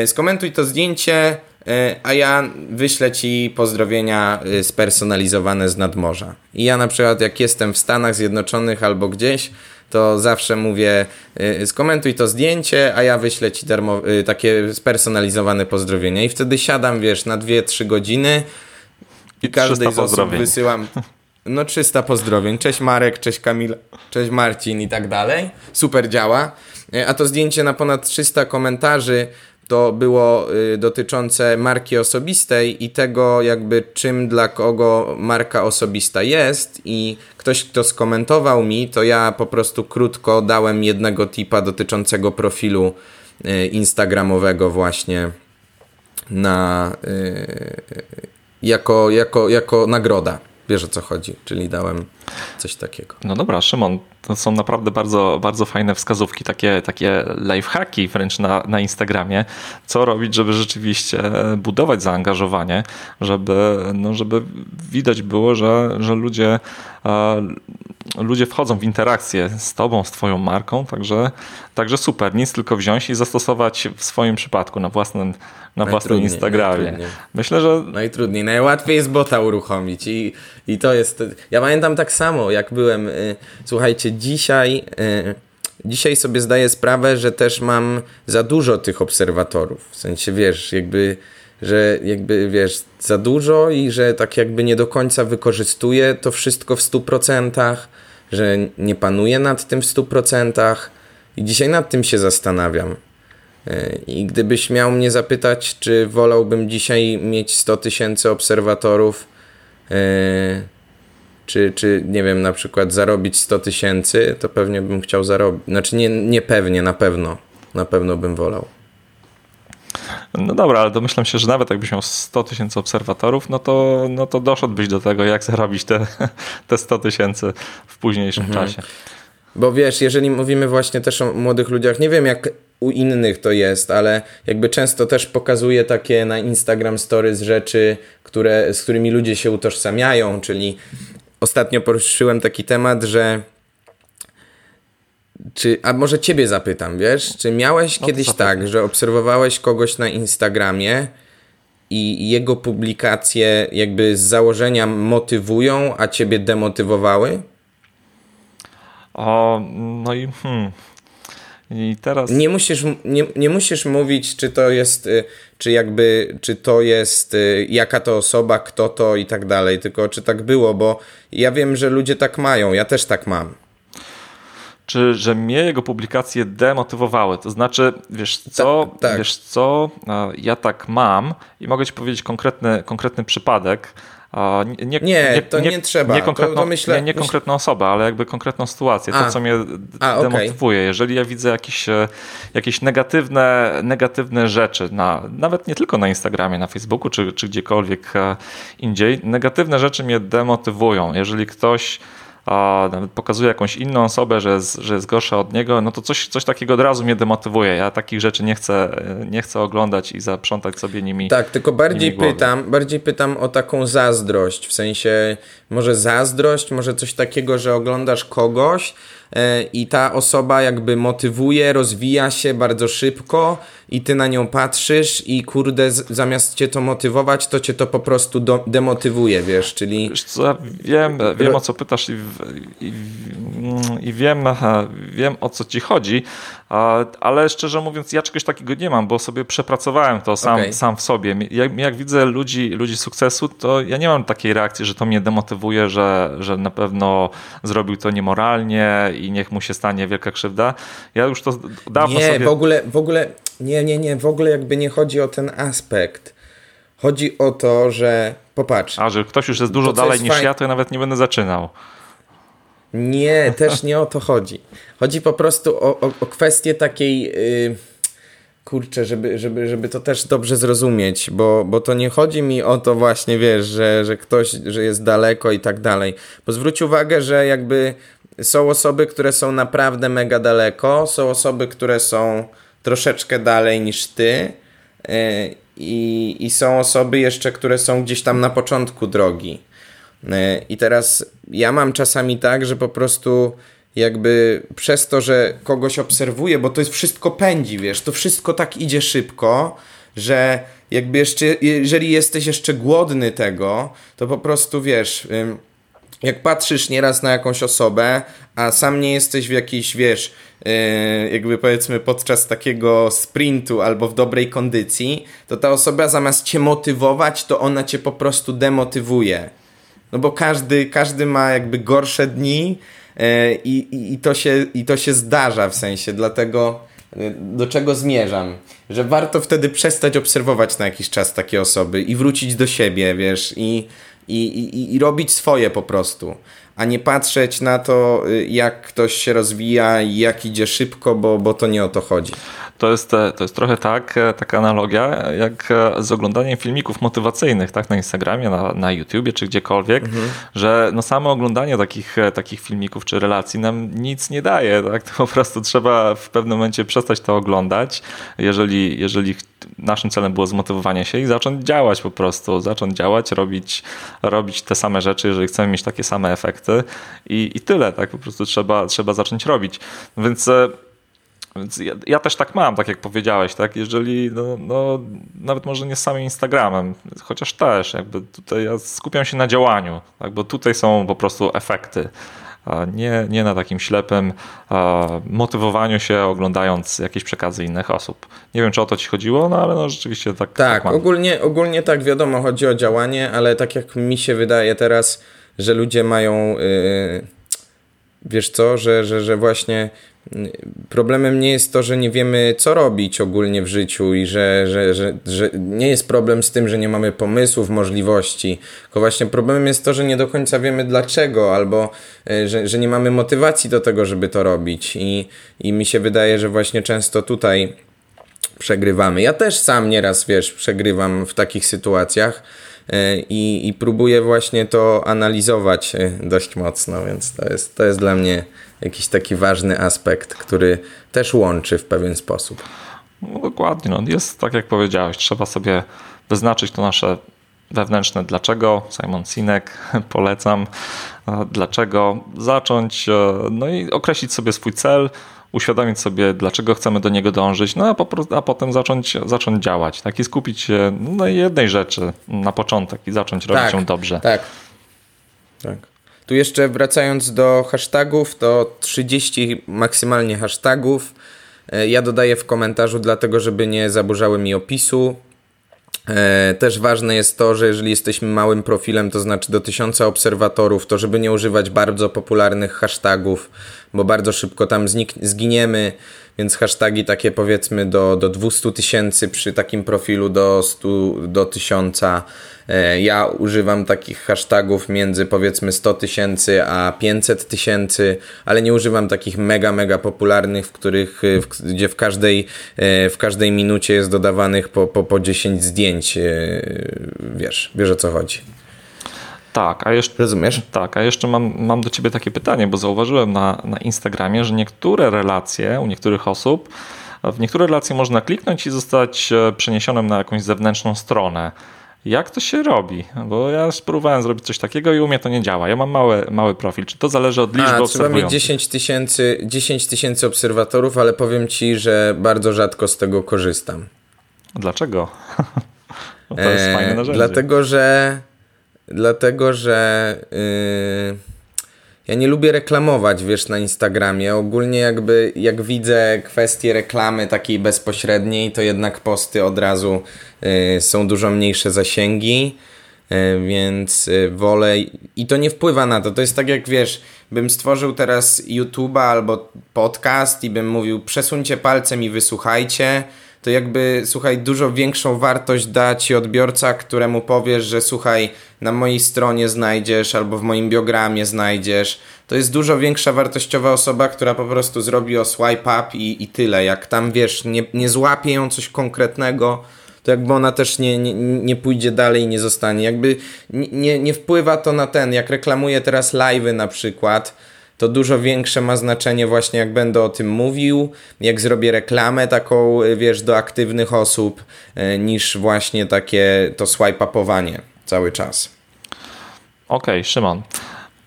skomentuj to zdjęcie, e, a ja wyślę ci pozdrowienia e, spersonalizowane z nadmorza. I ja na przykład jak jestem w Stanach Zjednoczonych albo gdzieś, to zawsze mówię skomentuj to zdjęcie, a ja wyślę ci darmo, takie spersonalizowane pozdrowienia. I wtedy siadam, wiesz, na 2-3 godziny i, i każdej z osób wysyłam no 300 pozdrowień. Cześć Marek, cześć Kamil, cześć Marcin i tak dalej. Super działa. E, a to zdjęcie na ponad 300 komentarzy to było y, dotyczące marki osobistej i tego jakby czym dla kogo marka osobista jest i ktoś kto skomentował mi, to ja po prostu krótko dałem jednego tipa dotyczącego profilu y, instagramowego właśnie na y, jako, jako, jako nagroda. Wiesz o co chodzi, czyli dałem coś takiego. No dobra, Szymon, to są naprawdę bardzo, bardzo fajne wskazówki, takie, takie lifehacki wręcz na, na Instagramie. Co robić, żeby rzeczywiście budować zaangażowanie, żeby, no, żeby widać było, że, że ludzie, ludzie wchodzą w interakcję z tobą, z twoją marką, także, także super. Nic tylko wziąć i zastosować w swoim przypadku na własnym, na własnym Instagramie. Najtrudniej. Myślę, że... Najtrudniej, najłatwiej jest bota uruchomić i, i to jest... Ja pamiętam tak samo, jak byłem... Y, słuchajcie, dzisiaj, yy, dzisiaj sobie zdaję sprawę, że też mam za dużo tych obserwatorów. W sensie, wiesz, jakby, że jakby, wiesz, za dużo i że tak jakby nie do końca wykorzystuję to wszystko w 100%, że nie panuję nad tym w 100%. I dzisiaj nad tym się zastanawiam. Y, I gdybyś miał mnie zapytać, czy wolałbym dzisiaj mieć 100 tysięcy obserwatorów, czy, czy nie wiem, na przykład zarobić 100 tysięcy, to pewnie bym chciał zarobić. Znaczy nie, nie pewnie, na pewno. Na pewno bym wolał. No dobra, ale domyślam się, że nawet jakbyś miał 100 tysięcy obserwatorów, no to, no to doszedłbyś do tego, jak [laughs] zarobić te, te 100 tysięcy w późniejszym mhm. czasie. Bo wiesz, jeżeli mówimy właśnie też o młodych ludziach, nie wiem jak u innych to jest, ale jakby często też pokazuje takie na Instagram stories rzeczy, które, z którymi ludzie się utożsamiają, czyli ostatnio poruszyłem taki temat, że czy, a może ciebie zapytam, wiesz, czy miałeś no, kiedyś tak, że obserwowałeś kogoś na Instagramie i jego publikacje jakby z założenia motywują, a ciebie demotywowały? O, no i hmm. I teraz... Nie musisz, nie, nie musisz mówić, czy to jest, y, czy jakby, czy to jest, y, jaka to osoba, kto to i tak dalej, tylko czy tak było, bo ja wiem, że ludzie tak mają, ja też tak mam czy że mnie jego publikacje demotywowały. To znaczy, wiesz co, Ta, tak. wiesz co, ja tak mam i mogę ci powiedzieć konkretny, konkretny przypadek. Nie, nie, nie, to nie, nie trzeba. Nie, konkretną, to, myślę, nie, nie konkretną osobę, ale jakby konkretną sytuację, a, to co mnie a, demotywuje. Okay. Jeżeli ja widzę jakieś, e, jakieś negatywne, negatywne rzeczy, na, nawet nie tylko na Instagramie, na Facebooku czy, czy gdziekolwiek e, indziej, negatywne rzeczy mnie demotywują. Jeżeli ktoś a nawet pokazuje jakąś inną osobę, że jest, że jest gorsza od niego, no to coś, coś takiego od razu mnie demotywuje. Ja takich rzeczy nie chcę, nie chcę oglądać i zaprzątać sobie nimi. Tak, tylko bardziej pytam, bardziej pytam o taką zazdrość, w sensie może zazdrość, może coś takiego, że oglądasz kogoś, i ta osoba jakby motywuje, rozwija się bardzo szybko i ty na nią patrzysz i kurde, zamiast cię to motywować, to cię to po prostu do, demotywuje, wiesz, czyli... Wiesz co, wiem, wiem o co pytasz i, i, i wiem, wiem o co ci chodzi, ale szczerze mówiąc ja czegoś takiego nie mam, bo sobie przepracowałem to sam, okay. sam w sobie. Jak, jak widzę ludzi, ludzi sukcesu, to ja nie mam takiej reakcji, że to mnie demotywuje, że, że na pewno zrobił to niemoralnie i niech mu się stanie wielka krzywda. Ja już to dawno nie, sobie... w ogóle, w ogóle, nie, nie, nie, w ogóle jakby nie chodzi o ten aspekt. Chodzi o to, że popatrz. A, że ktoś już jest dużo dalej jest niż faj... ja, to ja nawet nie będę zaczynał. Nie, też nie o to chodzi. Chodzi po prostu o, o, o kwestię takiej... Yy kurczę, żeby, żeby, żeby to też dobrze zrozumieć, bo, bo to nie chodzi mi o to właśnie, wiesz, że, że ktoś, że jest daleko i tak dalej. Bo zwróć uwagę, że jakby są osoby, które są naprawdę mega daleko, są osoby, które są troszeczkę dalej niż ty e, i, i są osoby jeszcze, które są gdzieś tam na początku drogi. E, I teraz ja mam czasami tak, że po prostu jakby przez to, że kogoś obserwuję, bo to jest wszystko pędzi, wiesz, to wszystko tak idzie szybko, że jakby jeszcze, jeżeli jesteś jeszcze głodny tego, to po prostu wiesz jak patrzysz nieraz na jakąś osobę, a sam nie jesteś w jakiejś, wiesz, yy, jakby powiedzmy podczas takiego sprintu albo w dobrej kondycji, to ta osoba zamiast cię motywować, to ona cię po prostu demotywuje. No bo każdy, każdy ma jakby gorsze dni yy, i, i, to się, i to się zdarza w sensie, dlatego yy, do czego zmierzam? Że warto wtedy przestać obserwować na jakiś czas takie osoby i wrócić do siebie, wiesz, i i, i, i robić swoje po prostu, a nie patrzeć na to, y, jak ktoś się rozwija i jak idzie szybko, bo, bo to nie o to chodzi. To jest, e, to jest trochę tak, e, taka analogia, jak e, z oglądaniem filmików motywacyjnych tak, na Instagramie, na, na YouTubie czy gdziekolwiek, mhm. że no samo oglądanie takich, takich filmików czy relacji nam nic nie daje. Tak? To po prostu trzeba w pewnym momencie przestać to oglądać, jeżeli, jeżeli naszym celem było zmotywowanie się i zacząć działać po prostu, zacząć działać, robić, robić te same rzeczy, jeżeli chcemy mieć takie same efekty i, i tyle, tak po prostu trzeba, trzeba zacząć robić. Więc więc ja, ja, też tak mam, tak jak powiedziałeś, tak? Jeżeli, no, no, nawet może nie z samym Instagramem, chociaż też, jakby tutaj ja skupiam się na działaniu, tak? bo tutaj są po prostu efekty, nie, nie na takim ślepym motywowaniu się, oglądając jakieś przekazy innych osób. Nie wiem, czy o to ci chodziło, no ale no rzeczywiście tak. Tak, tak ogólnie, ogólnie tak wiadomo, chodzi o działanie, ale tak jak mi się wydaje teraz, że ludzie mają. Yy, wiesz co, że, że, że właśnie Problemem nie jest to, że nie wiemy, co robić ogólnie w życiu i że, że, że, że nie jest problem z tym, że nie mamy pomysłów, możliwości. Tylko właśnie problemem jest to, że nie do końca wiemy dlaczego, albo e, że, że nie mamy motywacji do tego, żeby to robić. I, I mi się wydaje, że właśnie często tutaj przegrywamy. Ja też sam nieraz, wiesz, przegrywam w takich sytuacjach e, i, i próbuję właśnie to analizować e, dość mocno, więc to jest, to jest dla mnie jakiś taki ważny aspekt, który też łączy w pewien sposób. No dokładnie, no jest tak jak powiedziałeś, trzeba sobie wyznaczyć to nasze wewnętrzne dlaczego, Simon Sinek, [laughs] polecam, e, dlaczego, zacząć, no i określić sobie swój cel, uświadomić sobie, dlaczego chcemy do niego dążyć, no a, po, a potem zacząć, zacząć działać, tak? I skupić się na jednej rzeczy na początek i zacząć robić tak, ją dobrze. Tak. Tak. Tu jeszcze wracając do hashtagów, to 30 maksymalnie hashtagów. E, ja dodaję w komentarzu, dlatego żeby nie zaburzały mi opisu. E, też ważne jest to, że jeżeli jesteśmy małym profilem, to znaczy do tysiąca obserwatorów, to żeby nie używać bardzo popularnych hashtagów, bo bardzo szybko tam zginiemy, więc hashtagi takie powiedzmy do, do 200 tysięcy przy takim profilu do 100, do 1000 E, ja używam takich hashtagów między powiedzmy 100 tysięcy a 500 tysięcy, ale nie używam takich mega, mega popularnych, w których, e, w, gdzie w każdej, e, w każdej minucie jest dodawanych po, po, po 10 zdjęć. Wiesz, wiesz o co chodzi. Tak, a jeszcze, Rozumiesz? Tak, a jeszcze mam, mam do ciebie takie pytanie, bo zauważyłem na, na Instagramie, że niektóre relacje u niektórych osób, w niektóre relacje można kliknąć i zostać przeniesionym na jakąś zewnętrzną stronę. Jak to się robi? Bo ja spróbowałem zrobić coś takiego i u mnie to nie działa. Ja mam mały, mały profil. Czy to zależy od liczby A, trzeba mieć 10 tysięcy 10 tysięcy obserwatorów, ale powiem ci, że bardzo rzadko z tego korzystam. Dlaczego? [laughs] to jest e, fajne narzędzie. Dlatego, że dlatego, że yy, ja nie lubię reklamować, wiesz, na Instagramie. Ogólnie jakby jak widzę kwestię reklamy takiej bezpośredniej, to jednak posty od razu y, są dużo mniejsze zasięgi, y, więc y, wolę i to nie wpływa na to. To jest tak jak wiesz, bym stworzył teraz YouTube'a albo podcast i bym mówił przesuńcie palcem i wysłuchajcie to jakby, słuchaj, dużo większą wartość da ci odbiorca, któremu powiesz, że słuchaj, na mojej stronie znajdziesz albo w moim biogramie znajdziesz. To jest dużo większa wartościowa osoba, która po prostu zrobi o swipe up i, i tyle. Jak tam, wiesz, nie, nie złapie ją coś konkretnego, to jakby ona też nie, nie, nie pójdzie dalej nie zostanie. Jakby nie, nie wpływa to na ten, jak reklamuję teraz live'y na przykład, to dużo większe ma znaczenie właśnie jak będę o tym mówił, jak zrobię reklamę taką, wiesz, do aktywnych osób, e, niż właśnie takie to swipe-upowanie cały czas. Okej, okay, Szymon.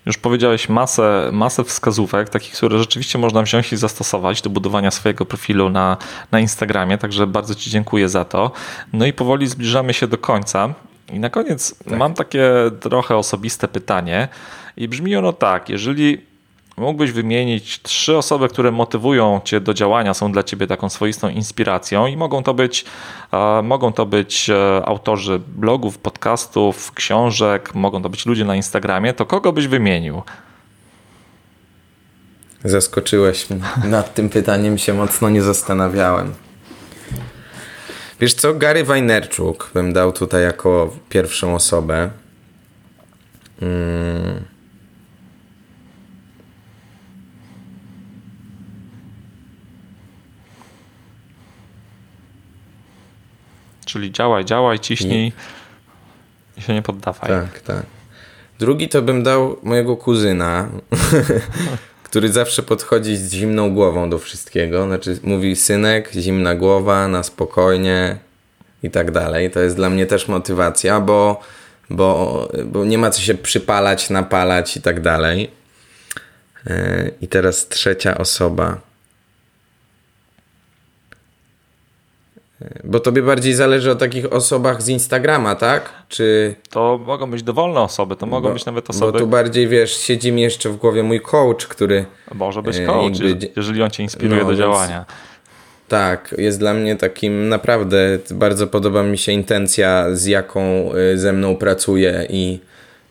Już powiedziałeś masę, masę wskazówek, takich, które rzeczywiście można wziąć i zastosować do budowania swojego profilu na, na Instagramie, także bardzo Ci dziękuję za to. No i powoli zbliżamy się do końca. I na koniec tak. mam takie trochę osobiste pytanie i brzmi ono tak, jeżeli mógłbyś wymienić trzy osoby, które motywują cię do działania, są dla ciebie taką swoistą inspiracją i mogą to być, e, mogą to być e, autorzy blogów, podcastów, książek, mogą to być ludzie na Instagramie, to kogo byś wymienił? Zaskoczyłeś mnie. Nad tym pytaniem się mocno nie zastanawiałem. Wiesz co, Gary Wajnerczuk bym dał tutaj jako pierwszą osobę. Hmm. Czyli działaj, działaj, ciśnij i się nie poddawaj. Tak, tak. Drugi to bym dał mojego kuzyna, [laughs] który zawsze podchodzi z zimną głową do wszystkiego. Znaczy mówi synek, zimna głowa, na spokojnie i tak dalej. To jest dla mnie też motywacja, bo, bo, bo nie ma co się przypalać, napalać i tak dalej. E, I teraz trzecia osoba. Bo tobie bardziej zależy o takich osobach z Instagrama, tak? Czy... To mogą być dowolne osoby, to mogą bo, być nawet osoby... Bo tu bardziej, wiesz, siedzi mi jeszcze w głowie mój coach, który... Może być e, coach, jakby... jeżeli on cię inspiruje no, do działania. Tak, jest dla mnie takim naprawdę, bardzo podoba mi się intencja, z jaką e, ze mną pracuje i,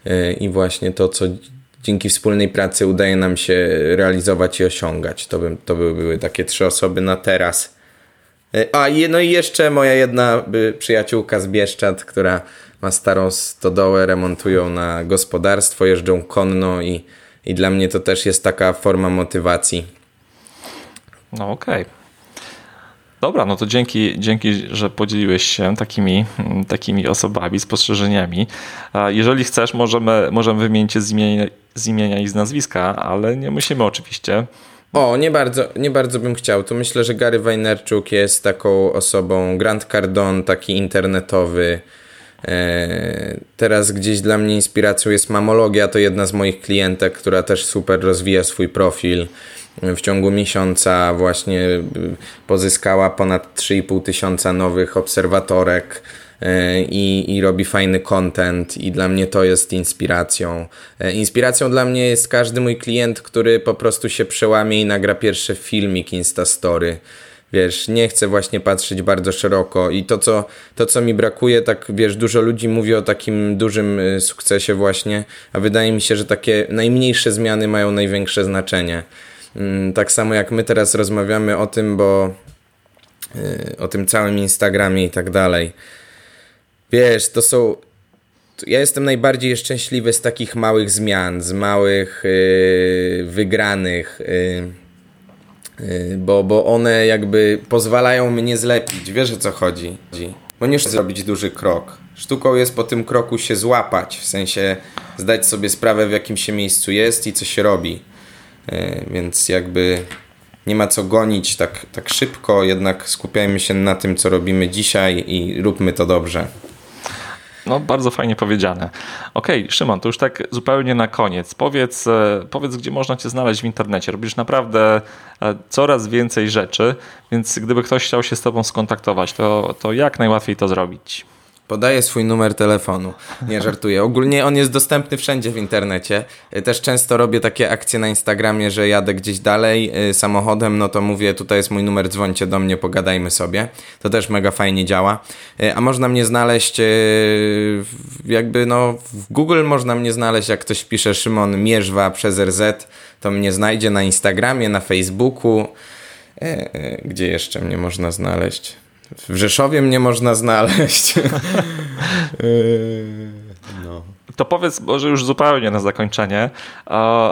e, i właśnie to, co dzięki wspólnej pracy udaje nam się realizować i osiągać. To, by, to by były takie trzy osoby na teraz a no i jeszcze moja jedna przyjaciółka z Bieszczad, która ma starą stodołę, remontują na gospodarstwo, jeżdżą konno i, i dla mnie to też jest taka forma motywacji. No okej. Okay. Dobra, no to dzięki, dzięki, że podzieliłeś się takimi, takimi osobami, spostrzeżeniami. Jeżeli chcesz, możemy, możemy wymienić się z imienia, z imienia i z nazwiska, ale nie musimy oczywiście. O, nie bardzo, nie bardzo bym chciał. Tu myślę, że Gary Vaynerchuk jest taką osobą, Grant Cardone, taki internetowy. E, teraz gdzieś dla mnie inspiracją jest Mamologia, to jedna z moich klientek, która też super rozwija swój profil. W ciągu miesiąca właśnie pozyskała ponad 3,5 tysiąca nowych obserwatorek E, i, i robi fajny content i dla mnie to jest inspiracją. E, inspiracją dla mnie jest każdy mój klient, który po prostu się przełamie i nagra pierwszy filmik Instastory. Wiesz, nie chcę właśnie patrzeć bardzo szeroko i to co, to, co mi brakuje, tak wiesz, dużo ludzi mówi o takim dużym y, sukcesie właśnie, a wydaje mi się, że takie najmniejsze zmiany mają największe znaczenie. Mm, tak samo jak my teraz rozmawiamy o tym, bo y, o tym całym Instagramie i tak dalej Wiesz, to są. Ja jestem najbardziej szczęśliwy z takich małych zmian, z małych yy, wygranych, yy, yy, bo, bo one jakby pozwalają mnie zlepić. Wiesz o co chodzi? Bo nie zrobić duży krok. Sztuką jest po tym kroku się złapać, w sensie zdać sobie sprawę, w jakim się miejscu jest i co się robi. Yy, więc jakby nie ma co gonić tak, tak szybko, jednak skupiajmy się na tym, co robimy dzisiaj i róbmy to dobrze. No, bardzo fajnie powiedziane. Okej, okay, Szymon, to już tak zupełnie na koniec. Powiedz, e, powiedz, gdzie można Cię znaleźć w internecie. Robisz naprawdę e, coraz więcej rzeczy, więc gdyby ktoś chciał się z Tobą skontaktować, to, to jak najłatwiej to zrobić? Podaję swój numer telefonu. Nie żartuję. Ogólnie on jest dostępny wszędzie w internecie. Y, też często robię takie akcje na Instagramie, że jadę gdzieś dalej y, samochodem, no to mówię, tutaj jest mój numer, dzwońcie do mnie, pogadajmy sobie. To też mega fajnie działa. Y, a można mnie znaleźć jakby no w Google można mnie znaleźć, jak ktoś pisze Szymon Mierzwa przez RZ, to mnie znajdzie na Instagramie, na Facebooku. Gdzie jeszcze mnie można znaleźć? W Rzeszowie mnie można znaleźć. [laughs] no. To powiedz może już zupełnie na zakończenie,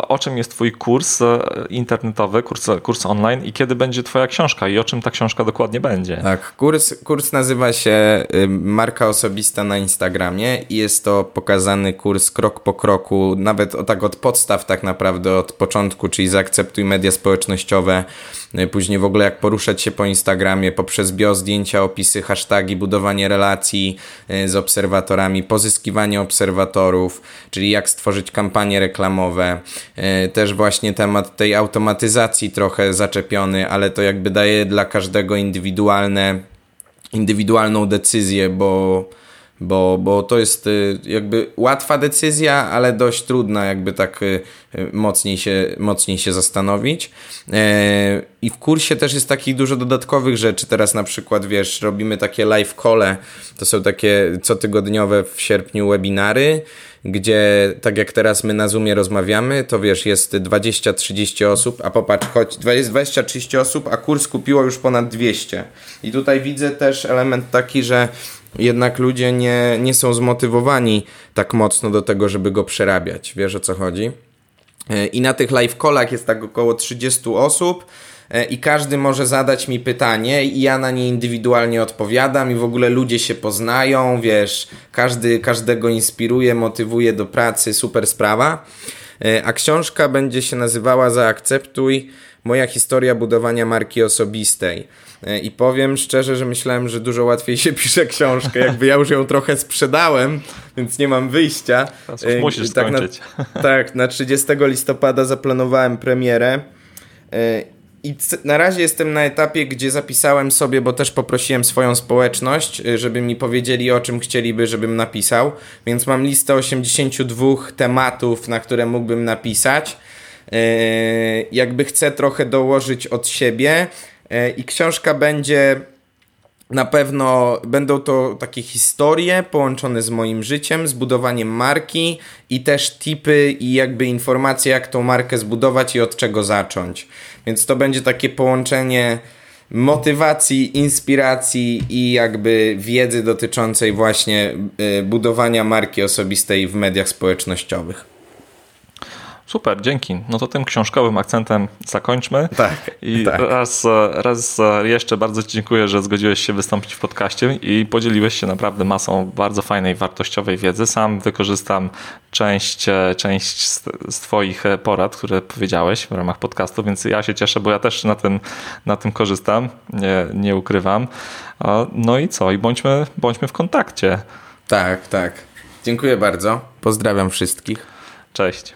o czym jest twój kurs e, internetowy, kurs, kurs online i kiedy będzie twoja książka i o czym ta książka dokładnie będzie? Tak, kurs, kurs nazywa się y, Marka Osobista na Instagramie i jest to pokazany kurs krok po kroku, nawet o, tak od podstaw tak naprawdę, od początku, czyli zaakceptuj media społecznościowe, później w ogóle jak poruszać się po Instagramie, poprzez bio, zdjęcia, opisy, hasztagi, budowanie relacji y, z obserwatorami, pozyskiwanie obserwatorów, czyli jak stworzyć kampanie reklamowe. E, też właśnie temat tej automatyzacji trochę zaczepiony, ale to jakby daje dla każdego indywidualne, indywidualną decyzję, bo bo, bo to jest y, jakby łatwa decyzja, ale dość trudna, jakby tak y, mocniej się, mocniej się zastanowić. E, I w kursie też jest takich dużo dodatkowych rzeczy. Teraz na przykład, wiesz, robimy takie live call, to są takie cotygodniowe w sierpniu webinary, gdzie tak jak teraz my na Zoomie rozmawiamy, to wiesz, jest 20-30 osób, a popatrz, choć jest 20-30 osób, a kurs kupiło już ponad 200. I tutaj widzę też element taki, że jednak ludzie nie, nie są zmotywowani tak mocno do tego, żeby go przerabiać. Wiesz o co chodzi? E, I na tych live callach jest tak około 30 osób e, i każdy może zadać mi pytanie i ja na nie indywidualnie odpowiadam i w ogóle ludzie się poznają, wiesz, każdy każdego inspiruje, motywuje do pracy, super sprawa. E, a książka będzie się nazywała Zaakceptuj moja historia budowania marki osobistej. E, I powiem szczerze, że myślałem, że dużo łatwiej się [laughs] pisze książkę. Jakby ja już ją trochę sprzedałem, więc nie mam wyjścia. E, musisz tak skończyć. Na, [laughs] tak, na 30 listopada zaplanowałem premierę. E, I na razie jestem na etapie, gdzie zapisałem sobie, bo też poprosiłem swoją społeczność, żeby mi powiedzieli o czym chcieliby, żebym napisał. Więc mam listę 82 tematów, na które mógłbym napisać. Jakby chcę trochę dołożyć od siebie i książka będzie na pewno będą to takie historie połączone z moim życiem, z budowaniem marki i też tipy i jakby informacje, jak tą markę zbudować i od czego zacząć. Więc to będzie takie połączenie motywacji, inspiracji i jakby wiedzy dotyczącej właśnie e, budowania marki osobistej w mediach społecznościowych. Super, dzięki. No to tym książkowym akcentem zakończmy. Tak. I tak. Raz, raz jeszcze bardzo Ci dziękuję, że zgodziłeś się wystąpić w podcaście i podzieliłeś się naprawdę masą bardzo fajnej, wartościowej wiedzy. Sam wykorzystam część, część z, z Twoich porad, które powiedziałeś w ramach podcastu, więc ja się cieszę, bo ja też na tym, na tym korzystam, nie, nie ukrywam. No i co? I bądźmy, bądźmy w kontakcie. Tak, tak. Dziękuję bardzo. Pozdrawiam wszystkich. Cześć.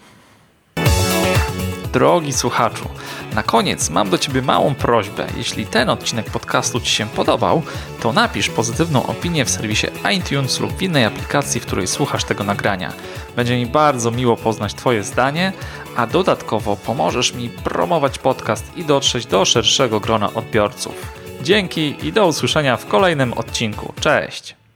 Drogi słuchaczu, na koniec mam do Ciebie małą prośbę. Jeśli ten odcinek podcastu Ci się podobał, to napisz pozytywną opinię w serwisie iTunes lub w innej aplikacji, w której słuchasz tego nagrania. Będzie mi bardzo miło poznać Twoje zdanie, a dodatkowo pomożesz mi promować podcast i dotrzeć do szerszego grona odbiorców. Dzięki i do usłyszenia w kolejnym odcinku. Cześć!